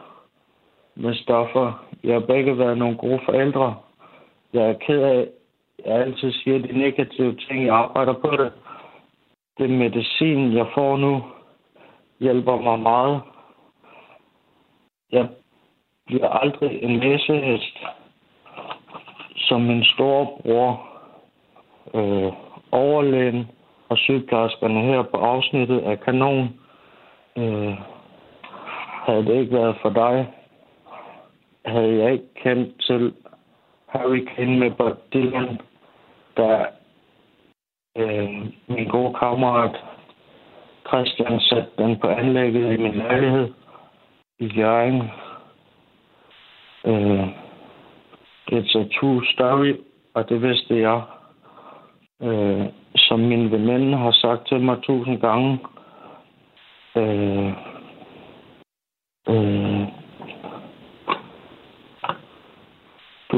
med stoffer. Jeg har begge været nogle gode forældre. Jeg er ked af, jeg altid siger de negative ting. Jeg arbejder på det. Den medicin, jeg får nu, hjælper mig meget. Jeg bliver aldrig en læsehest som min storebror, øh, overlægen og sygeplejerskerne her på afsnittet af kanon. Øh, havde det ikke været for dig, havde jeg ikke kendt til Harry Kane med Bob Dylan, der øh, min gode kammerat Christian satte den på anlægget i min lejlighed i Jørgen. Øh, It's a true story, og det vidste jeg. Øh, som min veninde har sagt til mig tusind gange. Øh, øh,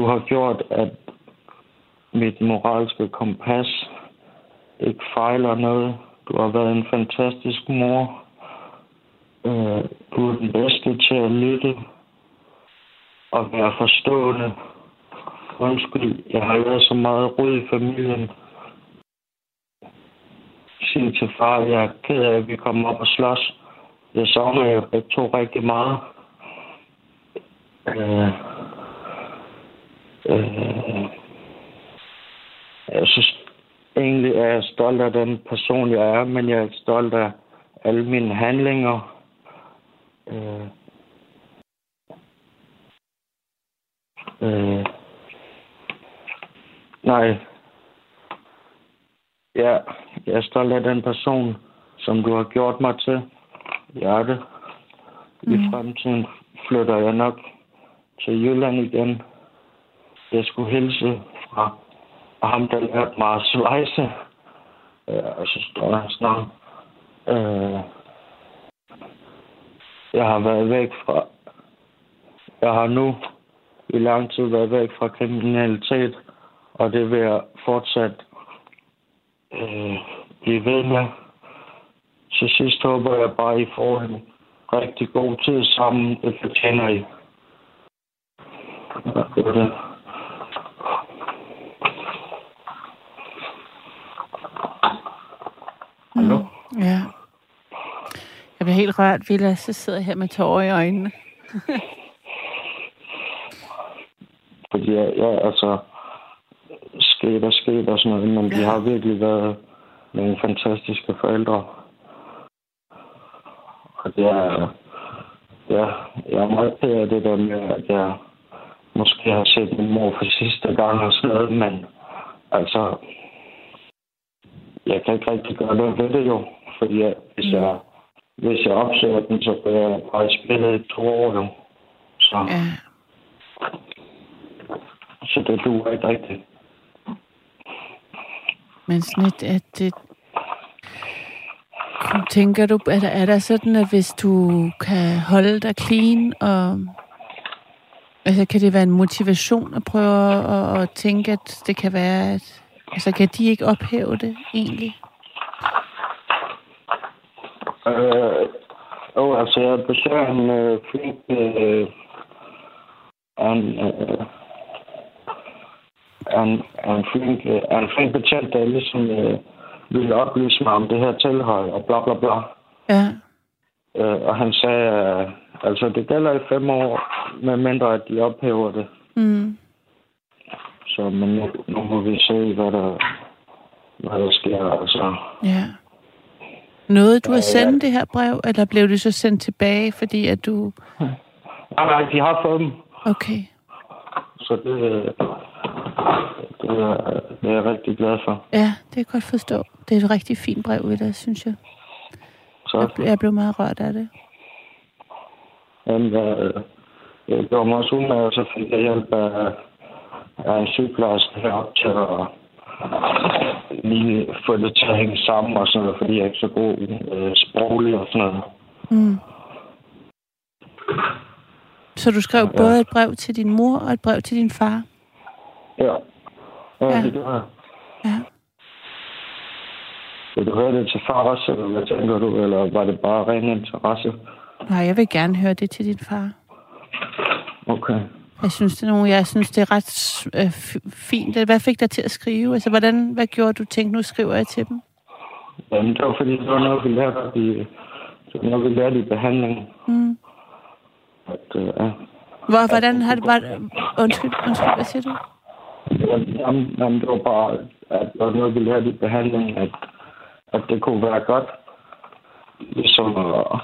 du har gjort, at mit moralske kompas ikke fejler noget. Du har været en fantastisk mor. Øh, du er den bedste til at lytte og være forstående. Undskyld, jeg har været så meget rød i familien. Sig til far, jeg er ked af, at vi kommer op og slås. Jeg savner jer begge to rigtig meget. Øh, øh, jeg synes egentlig, at jeg er stolt af den person, jeg er, men jeg er stolt af alle mine handlinger. Øh, øh, Nej. Ja, jeg er stolt af den person, som du har gjort mig til. Er det. I Mm. fremtiden flytter jeg nok til Jylland igen. Jeg skulle hilse fra ham, der lærte mig at svejse. Øh, og så står hans navn. Øh, jeg har været væk fra... Jeg har nu i lang tid været væk fra kriminalitet, og det vil jeg fortsat øh, blive ved med. Til sidst håber jeg bare, at I får en rigtig god tid sammen. Det fortjener I. Ja, det var det. Hallo? Ja. Jeg bliver rørt, Villa, så sidder jeg her med tårer i øjnene. (laughs) Fordi jeg, jeg altså sket og sket og sådan noget, men de Ja. har virkelig været nogle fantastiske forældre. Og det er, ja, jeg er meget ked af det der med, at jeg måske har set min mor for sidste gang og sådan noget, men altså, jeg kan ikke rigtig gøre noget ved det jo, fordi jeg, hvis jeg hvis jeg opsøger den, så bliver jeg bare i spillet i to år jo. Så, Ja. så det duer ikke rigtigt. Men sådan et, at det... Tænker du, er der, er der sådan, at hvis du kan holde dig clean og Altså, kan det være en motivation at prøve at, at tænke, at det kan være, at... Altså, kan de ikke ophæve det, egentlig? Øh, oh, altså, jeg besøger en øh, flink... Øh, en, øh, en, en flink, øh, en flink betjent, der ligesom øh, ville oplyse mig om det her tilhold, og bla bla bla. Ja. Øh, og han sagde, øh, altså det gælder i fem år, med mindre at de ophæver det. Mm. Så men nu, nu må vi se, hvad der, hvad der sker. Altså, Ja. Nåede du at sende ja. det her brev, eller blev det så sendt tilbage, fordi at du... nej, nej, de har fået dem. Okay. Så det, øh, det, er, det er jeg rigtig glad for. Ja, det kan jeg godt forstå. Det er et rigtig fint brev ved dig, synes jeg. Så Jeg, jeg blev meget rørt af det. men, øh, jeg gjorde mig også umage, og så fik jeg hjælp af, af en sygeplejerske herop til at lige få det til at hænge sammen og sådan noget, fordi jeg er ikke så god øh, sproglig og sådan noget. Mm. Så du skrev Ja. både et brev til din mor og et brev til din far? Ja, ja, Ja. det gør jeg. Ja. Vil du høre det til far også, eller hvad tænker du? Eller var det bare ren interesse? Nej, jeg vil gerne høre det til din far. Okay. Jeg synes, det er, nogle, jeg synes, det er ret øh, fint. Hvad fik dig til at skrive? Altså, hvordan, hvad gjorde du? Tænkte, nu skriver jeg til dem. Jamen, det var fordi, det var noget, vi lærte i, det var noget, vi lærte i behandlingen. Mm. At, øh, ja. Hvor, hvordan har det... Var, undskyld, undskyld, hvad siger du? Jamen, jamen, det var bare, at det var noget, vi lærte i behandlingen, at, at det kunne være godt, ligesom at,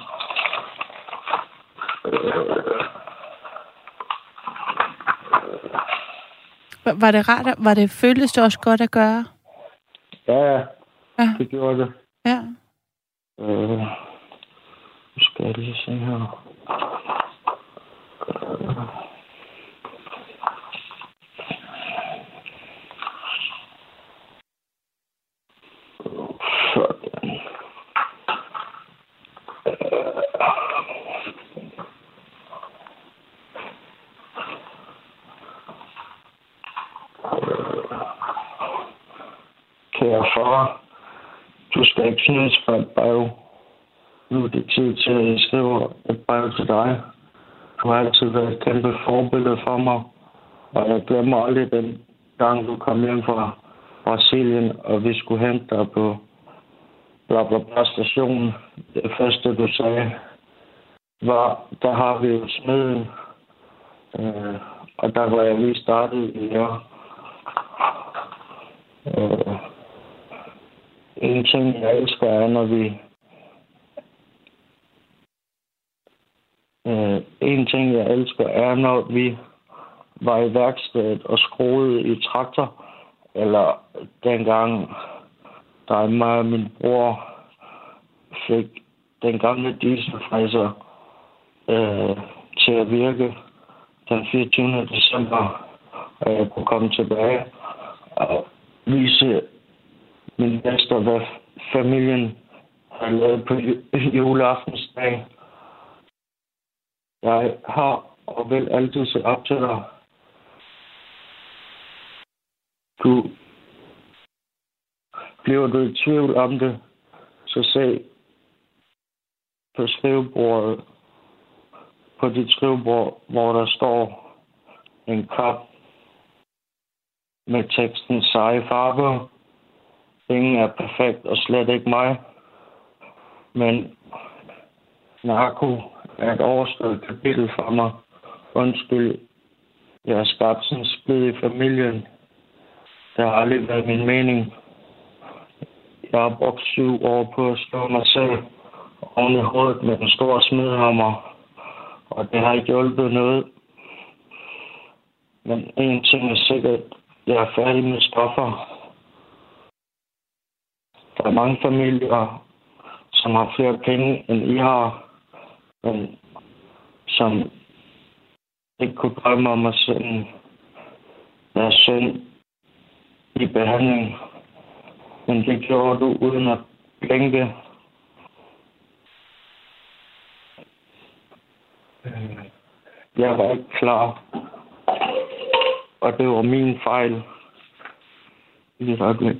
øh, Var, det rart? Var det, føltes det også godt at gøre? ja, Ja. det gjorde det. Ja. Øh, nu skal jeg lige se her. Øh, Derfor, du skal ikke synes for et brev. Nu er det tid til, at jeg skriver et brev til dig. Du har altid været et kæmpe forbillede for mig, og jeg glemmer aldrig den gang, du kom hjem fra Brasilien, og vi skulle hente dig på bla bla bla stationen. Det første, du sagde, var, der har vi jo smeden. Øh, og der var jeg lige startet i år. Øh, en ting, jeg elsker, er, når vi... Øh, en ting, jeg elsker, er, når vi var i værkstedet og skruede i traktor, eller dengang, der mig og min bror fik den gamle dieselfræser øh, til at virke den 24. december, og jeg kunne komme tilbage og vise min gæster, hvad familien har lavet på juleaftensdag. Jeg har og vil altid se op til dig. Du bliver du i tvivl om det, så se på skrivebordet, på dit skrivebord, hvor der står en kop med teksten seje farver. Ingen er perfekt, og slet ikke mig. Men narko er et overstået kapitel for mig. Undskyld, jeg har skabt sådan en splid i familien. Det har aldrig været min mening. Jeg har brugt syv år på at slå mig selv oven i hovedet med den store smidhammer, og det har ikke hjulpet noget. Men en ting er sikkert, jeg er færdig med stoffer. Der er mange familier, som har flere penge, end I har, men som ikke kunne drømme om at sende deres søn i behandling. Men det gjorde du uden at blinke. Jeg var ikke klar og det var min fejl. Lige et øjeblik.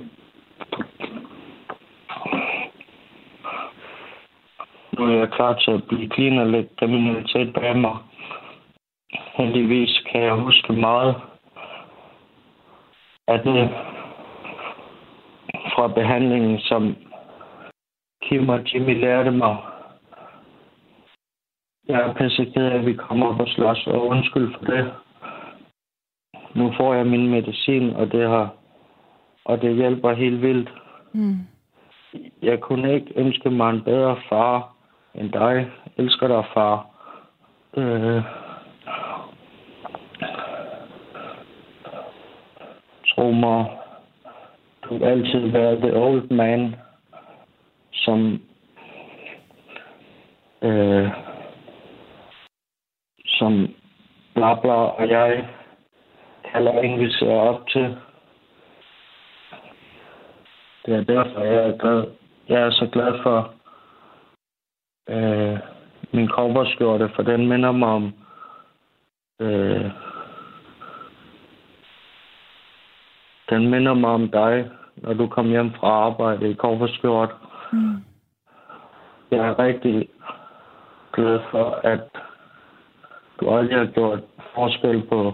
Nu er jeg klar til at blive og lægge kriminalitet bag mig. Heldigvis kan jeg huske meget af det fra behandlingen, som Kim og Jimmy lærte mig. Jeg er pisse ked af, at vi kommer op og slås, og undskyld for det. Nu får jeg min medicin, og det har og det hjælper helt vildt. Mm. Jeg kunne ikke ønske mig en bedre far end dig. Elsker dig, far. Øh, tro mig, du vil altid være the old man, som øh, som bla bla, og jeg kalder en, vi ser op til. Det er derfor, jeg er glad. Jeg er så glad for øh, min coverskjorte, for den minder mig om øh, den minder mig om dig, når du kom hjem fra arbejde i coverskjort. Mm. Jeg er rigtig glad for, at du aldrig har gjort forskel på,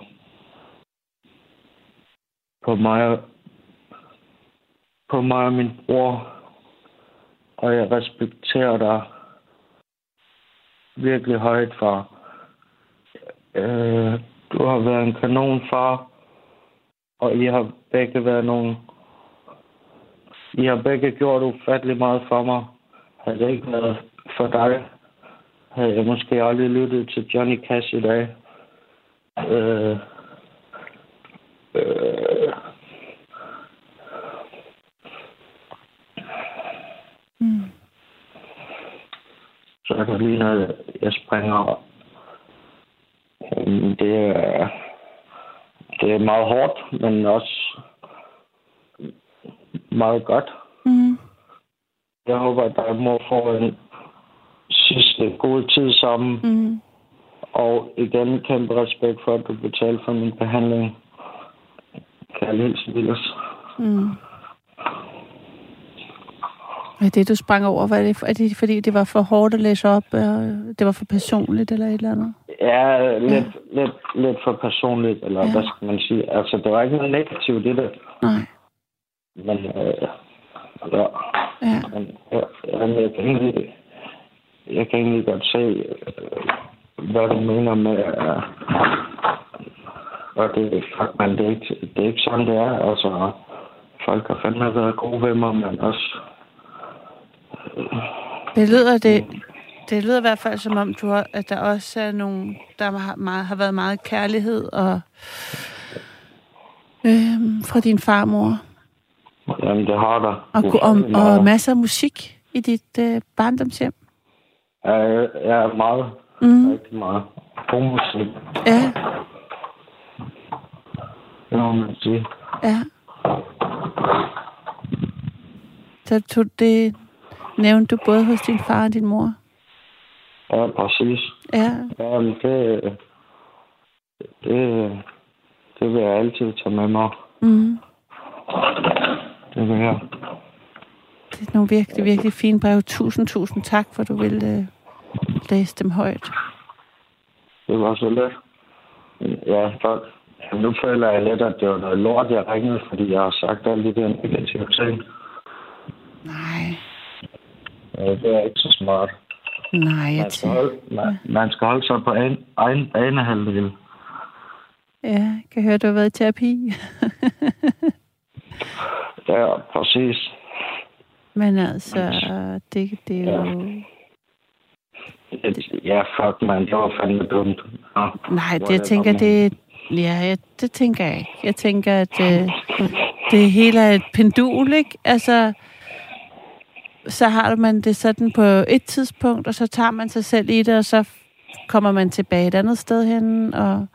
på mig, på mig og min bror. Og jeg respekterer dig virkelig højt, far. Øh, du har været en kanon, kanonfar, og I har begge været nogle... I har begge gjort ufattelig meget for mig. Havde det ikke været for dig, havde jeg måske aldrig lyttet til Johnny Cash i dag. Øh, øh, Mm er der lige noget, jeg springer. Øhm, Det er, det er meget hårdt, men også meget godt. Mm. Jeg håber, at der må få en sidste god tid sammen. Mm. Og igen kæmpe respekt for, at du betalte for min behandling. Kærlig hilsen. Mm. Er det, du sprang over? Var det, er det fordi, det var for hårdt at læse op? Og det var for personligt eller et eller andet? Ja, lidt, ja. lidt, lidt for personligt, eller Ja. ja. hvad skal man sige. Altså, det var ikke noget negativt i det, Nej. men øh, ja, Ja. men, ja, jeg, kan egentlig, jeg kan egentlig godt se, øh, hvad du mener med, øh, og det, fuck, man, det, er ikke, det er ikke sådan, det er. Altså, folk har fandme været gode ved mig, men også Det lyder, det, det lyder i hvert fald som om, du har, at der også er nogle, der har, meget, har været meget kærlighed og øhm, fra din farmor. Jamen, det har der. Og, og, og masser af musik i dit øh, barndomshjem. Ja, er meget, Mm. rigtig meget. God musik, Ja, det må man sige. ja. Så tog det, nævnte du både hos din far og din mor. Ja, præcis. Ja, Jamen, det, det, det vil jeg altid tage med mig. mm. Det vil jeg. det er nogle virkelig, virkelig fine brev. Tusind, tusind tak, for du ville øh, læse dem højt. Det var så let. Ja. Jamen, nu føler jeg lidt, at det var noget lort, jeg ringede, fordi jeg har sagt alle de der negative ting. Nej, det er ikke så smart. nej, jeg Man skal holde, man, man skal holde sig på en, egen banehalvdel. Ja, jeg kan høre, du har været i terapi. (laughs) Ja, præcis. Men altså, det, det er jo... Ja, fuck, man. Det var fandme dumt. Ja. Nej, det, jeg tænker, det... Ja, jeg, det tænker jeg ikke. Jeg tænker, at øh, det hele er et pendul, ikke? Altså, så har man det sådan på et tidspunkt, og så tager man sig selv i det, og så kommer man tilbage et andet sted hen, og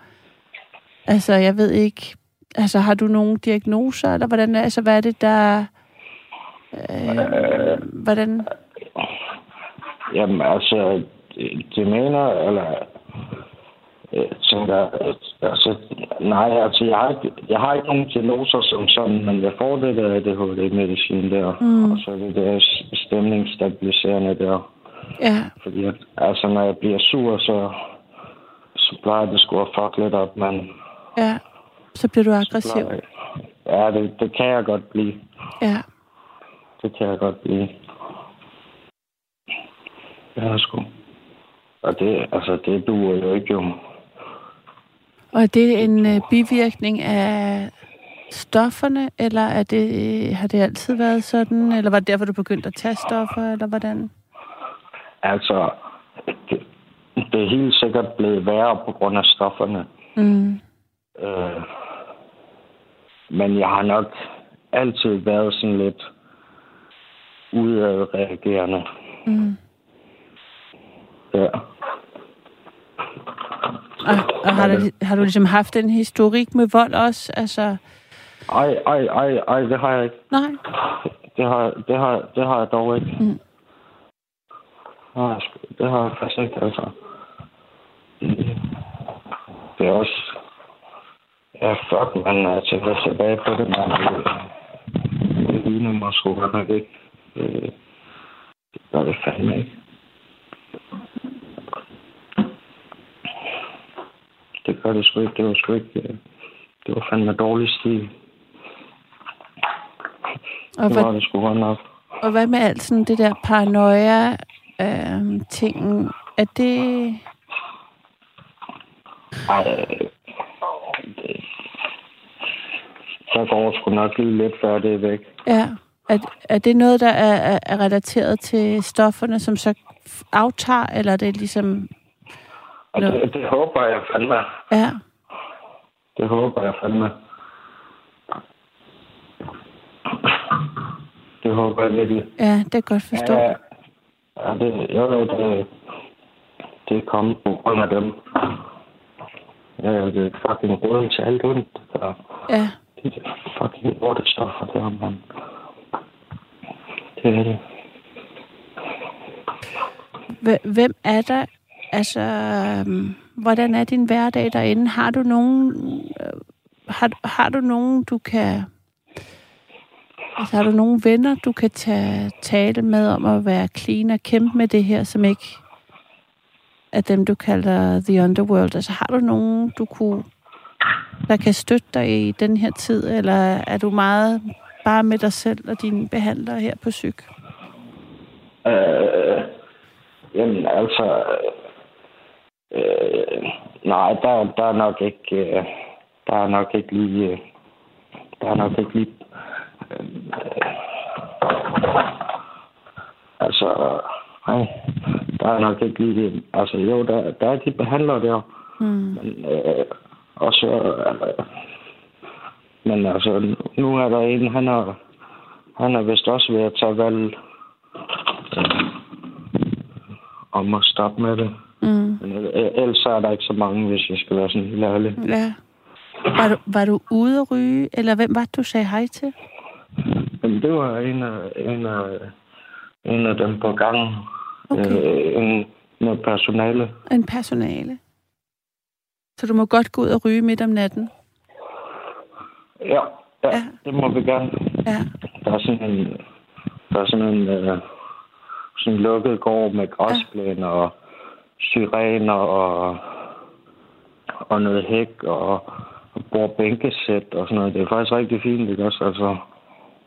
altså, jeg ved ikke, altså, har du nogle diagnoser, eller hvordan, altså, hvad er det, der, øh, hvordan, Jamen, altså, det, det mener, eller jeg tænker, at, altså, nej, altså, jeg har, ikke, jeg har ikke nogen diagnoser som sådan, men jeg får det der ADHD-medicin der, mm. og så er det der stemningsstabiliserende der. Ja. Fordi at, altså, når jeg bliver sur, så, så plejer det sgu at fuck lidt op, men... Ja, så bliver du aggressiv. Plejer, ja, det, det kan jeg godt blive. Ja. Det kan jeg godt blive. Ja, sgu. Og det, altså, det duer jo ikke, jo. Og er det en øh, bivirkning af stofferne, eller er det, øh, har det altid været sådan? Eller var det derfor, du begyndte at tage stoffer, eller hvordan? Altså, det, det er helt sikkert blevet værre på grund af stofferne. Mm. Øh, men jeg har nok altid været sådan lidt udadreagerende. Mm. Ja. Og, og har, du, har du ligesom haft en historik med vold også? Altså, Ej, ej, ej, ej, det har jeg ikke. nej. Det har, det har, det har jeg dog ikke. Mm. Det har jeg, sgu- det har jeg faktisk ikke, altså. Det er også... Ja, fuck, man. Jeg tænker tilbage på det, man. Det, det ligner mig sgu godt nok ikke. Det gør det fandme ikke. Det gør det sgu ikke. Det var sgu ikke... øh, Det var fandme dårlig stil. Og, Det var hvad, det sgu godt nok. og hvad med alt sådan det der paranoia øh, ting? Er det... Ej, øh, det, der går sgu nok lige lidt før det er væk. Ja. Er, er det noget, der er, er- er relateret til stofferne, som så aftager, eller er det ligesom... Og Nå. det, det håber jeg fandme. Ja, Det håber jeg fandme. Det håber jeg virkelig. ja, det er godt forstå. Ja, ja det, jo, jo, det, det er kommet på grund af dem. Ja, det er fucking råden til alt ondt. Der, Ja. de der fucking lortestoffer der, mand. Det er det. Hv- Hvem er der? Altså, øhm, hvordan er din hverdag derinde? Har du nogen, øh, har, har du nogen, du kan... Altså, har du nogle venner, du kan tage tale med om at være clean og kæmpe med det her, som ikke er dem, du kalder the underworld? Altså, har du nogen, du kunne, der kan støtte dig i den her tid, eller er du meget bare med dig selv og dine behandlere her på syg? Øh, jamen, altså... Øh, nej, der, der er nok ikke... Øh, der er nok ikke lige... Øh, der er nok ikke lige... Øh, altså... Nej, der er nok ikke lige... det. Altså, jo, der, der er de behandlere der. Mm. Men, øh, og så... Øh, men altså, nu er der en, han er, han er vist også ved at tage valg om at stoppe med det. Mm. Men ellers er der ikke så mange, hvis jeg skal være sådan helt ærlig. Ja. Var du, var du ude at ryge, eller hvem var det, du sagde hej til? Men det var en af, en af, en af dem på gangen. Okay. Øh, en, med personale. En personale. Så du må godt gå ud og ryge midt om natten? Ja, ja, Ja. ja, det må vi gerne. Ja. Der er sådan en, der er sådan en øh, sådan en lukket gård med græsplæner og syrener og, og noget hæk og, og bordbænkesæt og sådan noget. Det er faktisk rigtig fint, ikke også? Altså,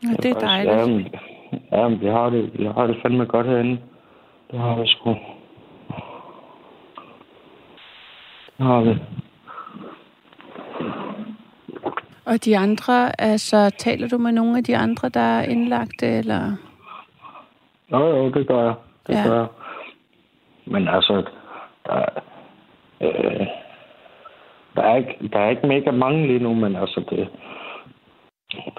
ja det er faktisk- dejligt. Ja, ja, men vi har det, vi har det fandme godt herinde. Det har vi sgu. Det har vi. Og de andre, altså taler du med nogle af de andre, der er indlagte, eller? Jo, jo, det gør jeg. Det ja. gør jeg. Men altså, der, er- øh, der, er ikke, der er ikke mega mange lige nu, men altså det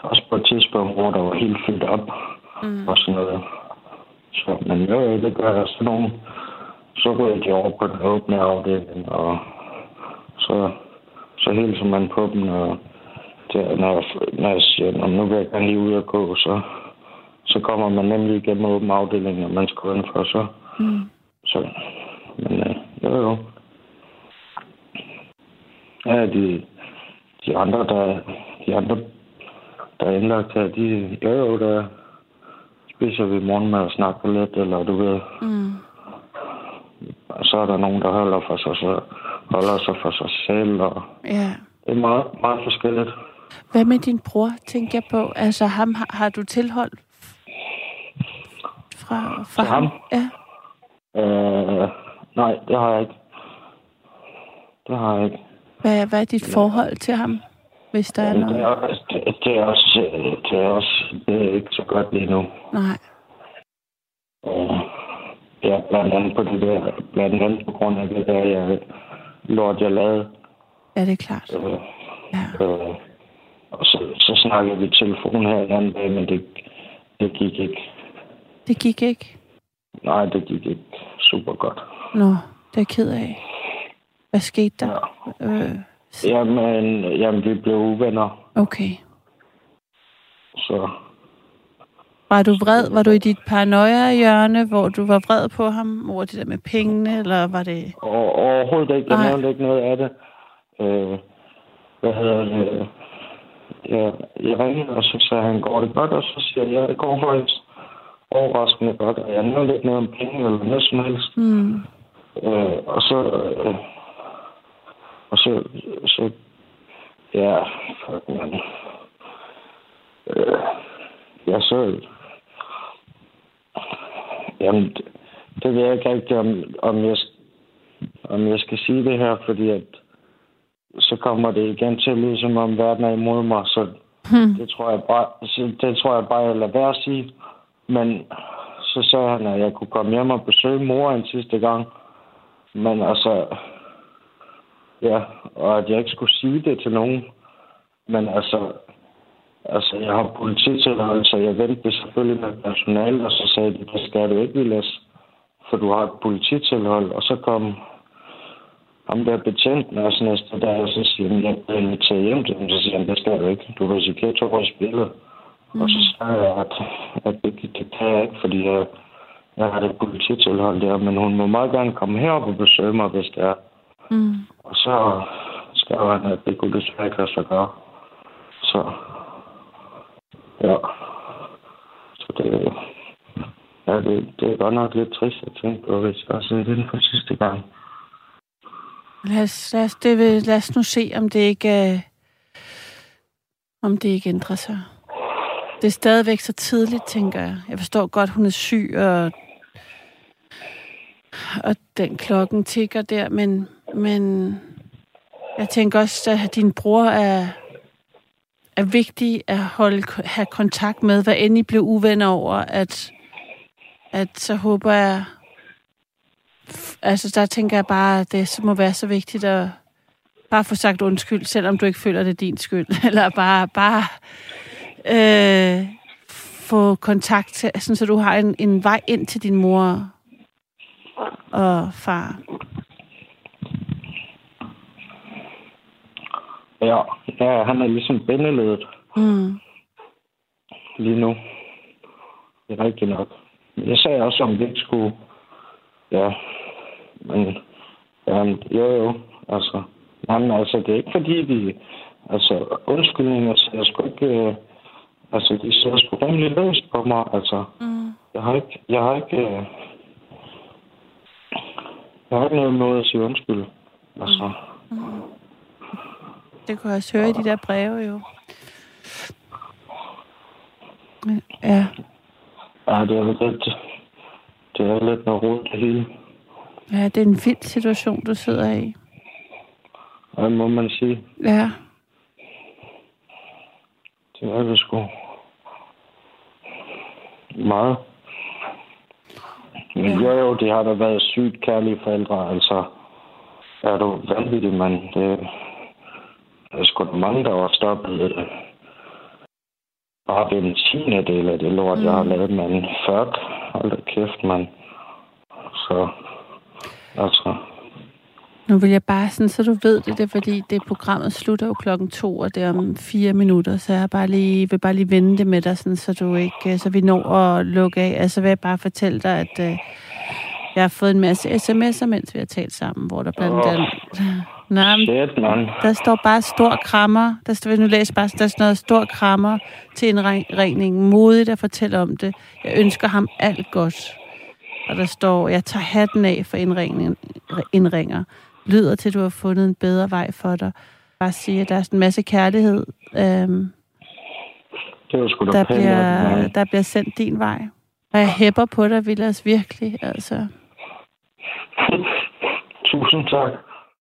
også på et tidspunkt, hvor der var helt fyldt op Mm. og sådan noget. Så, men jo, det gør jeg. Så, nogle, så ryger de over på den åbne afdeling, og så, så hilser man på dem, og det, når, jeg, når jeg siger, "Nå, nu vil jeg gerne lige ud og gå, så, så kommer man nemlig igennem åben afdeling, og man skal udenfor, så, Mm. så men øh, jo, jo. Ja, de, de andre, der, de andre, der er indlagt her, de, jo jo, der spiser vi morgenmad og snakker lidt, eller du ved. Mm. Så er der nogen, der holder, for sig, så holder sig for sig selv, og Ja. det er meget, meget forskelligt. Hvad med din bror, tænker jeg på? Altså, ham har, har du tilhold fra, fra Til ham? Ja. Øh, nej, det har jeg ikke. Det har jeg ikke. Hvad, hvad er dit forhold til ham, hvis der er Men det, er, noget? også- det, er også, det er også det er ikke så godt lige nu. Nej. Og ja, blandt andet på det der, blandt andet på grund af det der, jeg, lort, jeg lavede. Ja, det er klart. Øh, Ja. øh, og så, så snakkede vi telefon her den anden dag, men det, det gik ikke. Det gik ikke. Nej, det gik ikke super godt. Nå, det er jeg ked af. Hvad skete der? Ja. Øh, Jamen, jamen, vi blev uvenner, okay. så Var du vred? Var du i dit paranoia-hjørne, hvor du var vred på ham over det der med pengene, eller var det... Og, overhovedet ikke. Jeg Nej. nævnte ikke noget af det. Øh, hvad hedder det? Jeg, jeg ringede, og så sagde han, går det godt? Og så siger jeg, ja, det går faktisk overraskende godt. Og jeg nævnte ikke noget om penge eller noget som helst. Hmm. Øh, og så... Øh, og så... så ja, fuck, man. Øh, ja, så... Jamen, det, det ved jeg ikke rigtig, om, om jeg om jeg skal sige det her, fordi at så kommer det igen til at lyde, som om verden er imod mig, så Hmm. det tror jeg bare, så det tror jeg bare, jeg lader være at sige. Men så sagde han, at jeg kunne komme hjem og besøge mor en sidste gang. Men altså, ja, og at jeg ikke skulle sige det til nogen. Men altså, altså jeg har polititilladelse, så jeg ventede selvfølgelig med personale, og så sagde de, det skal du ikke, Vilas, for du har et polititilhold. Og så kom ham der betjenten også næste dag, og så siger han, jeg bliver inviteret hjem til dem. Så siger han, det skal du ikke. Du risikerer to års billede. Mm. Og så sagde jeg, at, at det, det kan jeg ikke, fordi jeg, jeg har det polititilhold der. Men hun må meget gerne komme herop og besøge mig, hvis det er. Hmm. Og så skrev han, at det kunne desværre ikke lade sig gøre. Så, ja. Så det, ja, det, det er godt nok lidt trist at tænke på, hvis jeg har set den for sidste gang. Lad os, lad, os, det vil, lad os nu se, om det ikke, øh, om det ikke ændrer sig. Det er stadigvæk så tidligt, tænker jeg. Jeg forstår godt, hun er syg, og, og den klokken tigger der, men, men jeg tænker også, at din bror er, er vigtig at holde, have kontakt med, hvad end I blev uvenner over, at, at så håber jeg, altså der tænker jeg bare, at det så må være så vigtigt at bare få sagt undskyld, selvom du ikke føler det er din skyld. (laughs) Eller bare, bare øh, få kontakt til, sådan, så du har en, en vej ind til din mor og far. Ja, ja han er ligesom bindeledet Mm. lige nu. Det er rigtigt nok. Jeg sagde også, om det ikke skulle... Ja, men... Ja, jo, jo. Altså, jamen, altså, det er ikke fordi, vi... Altså, undskyldninger, så jeg skulle ikke... Øh, altså, de sidder sgu rimelig løst på mig. Altså, Mm. jeg har ikke... Jeg har ikke... Øh, jeg har ikke noget måde at sige undskyld. Altså, Det kunne jeg også høre i de der breve, jo. Ja, ja, det er lidt... Det er lidt noget råd, det hele. ja, det er en vild situation, du sidder i. Hvad må man sige? Ja, Det er det sgu. Meget. Men jo, jo, de har da været sygt kærlige forældre. Altså, er du vanvittig, mand. Det er sgu da mange, der var stoppet. øh, Bare ved en tiende del af det lort, mm. jeg har lavet, mand. Fuck. Hold da kæft, mand. Så, altså, nu vil jeg bare sådan, så du ved det, det er fordi, det programmet slutter jo klokken to, og det er om fire minutter, så jeg bare lige, vil bare lige vende det med dig, sådan, så du ikke, så vi når at lukke af. Altså vil jeg bare fortælle dig, at øh, jeg har fået en masse sms'er, mens vi har talt sammen, hvor der blandt andet, Nej, Shit, mand. der står bare stor krammer. Der står, nu læser bare, der står noget stor krammer til indringningen. Modigt at fortælle om det. Jeg ønsker ham alt godt. Og der står, jeg tager hatten af for indringen, indringer. Lyder til, at du har fundet en bedre vej for dig. Bare sige, at der er sådan en masse kærlighed, øhm, Det var sgu der, pænt, bliver, der bliver sendt din vej. Og jeg hæpper på dig, Vilas, virkelig. Altså. Tusind tak.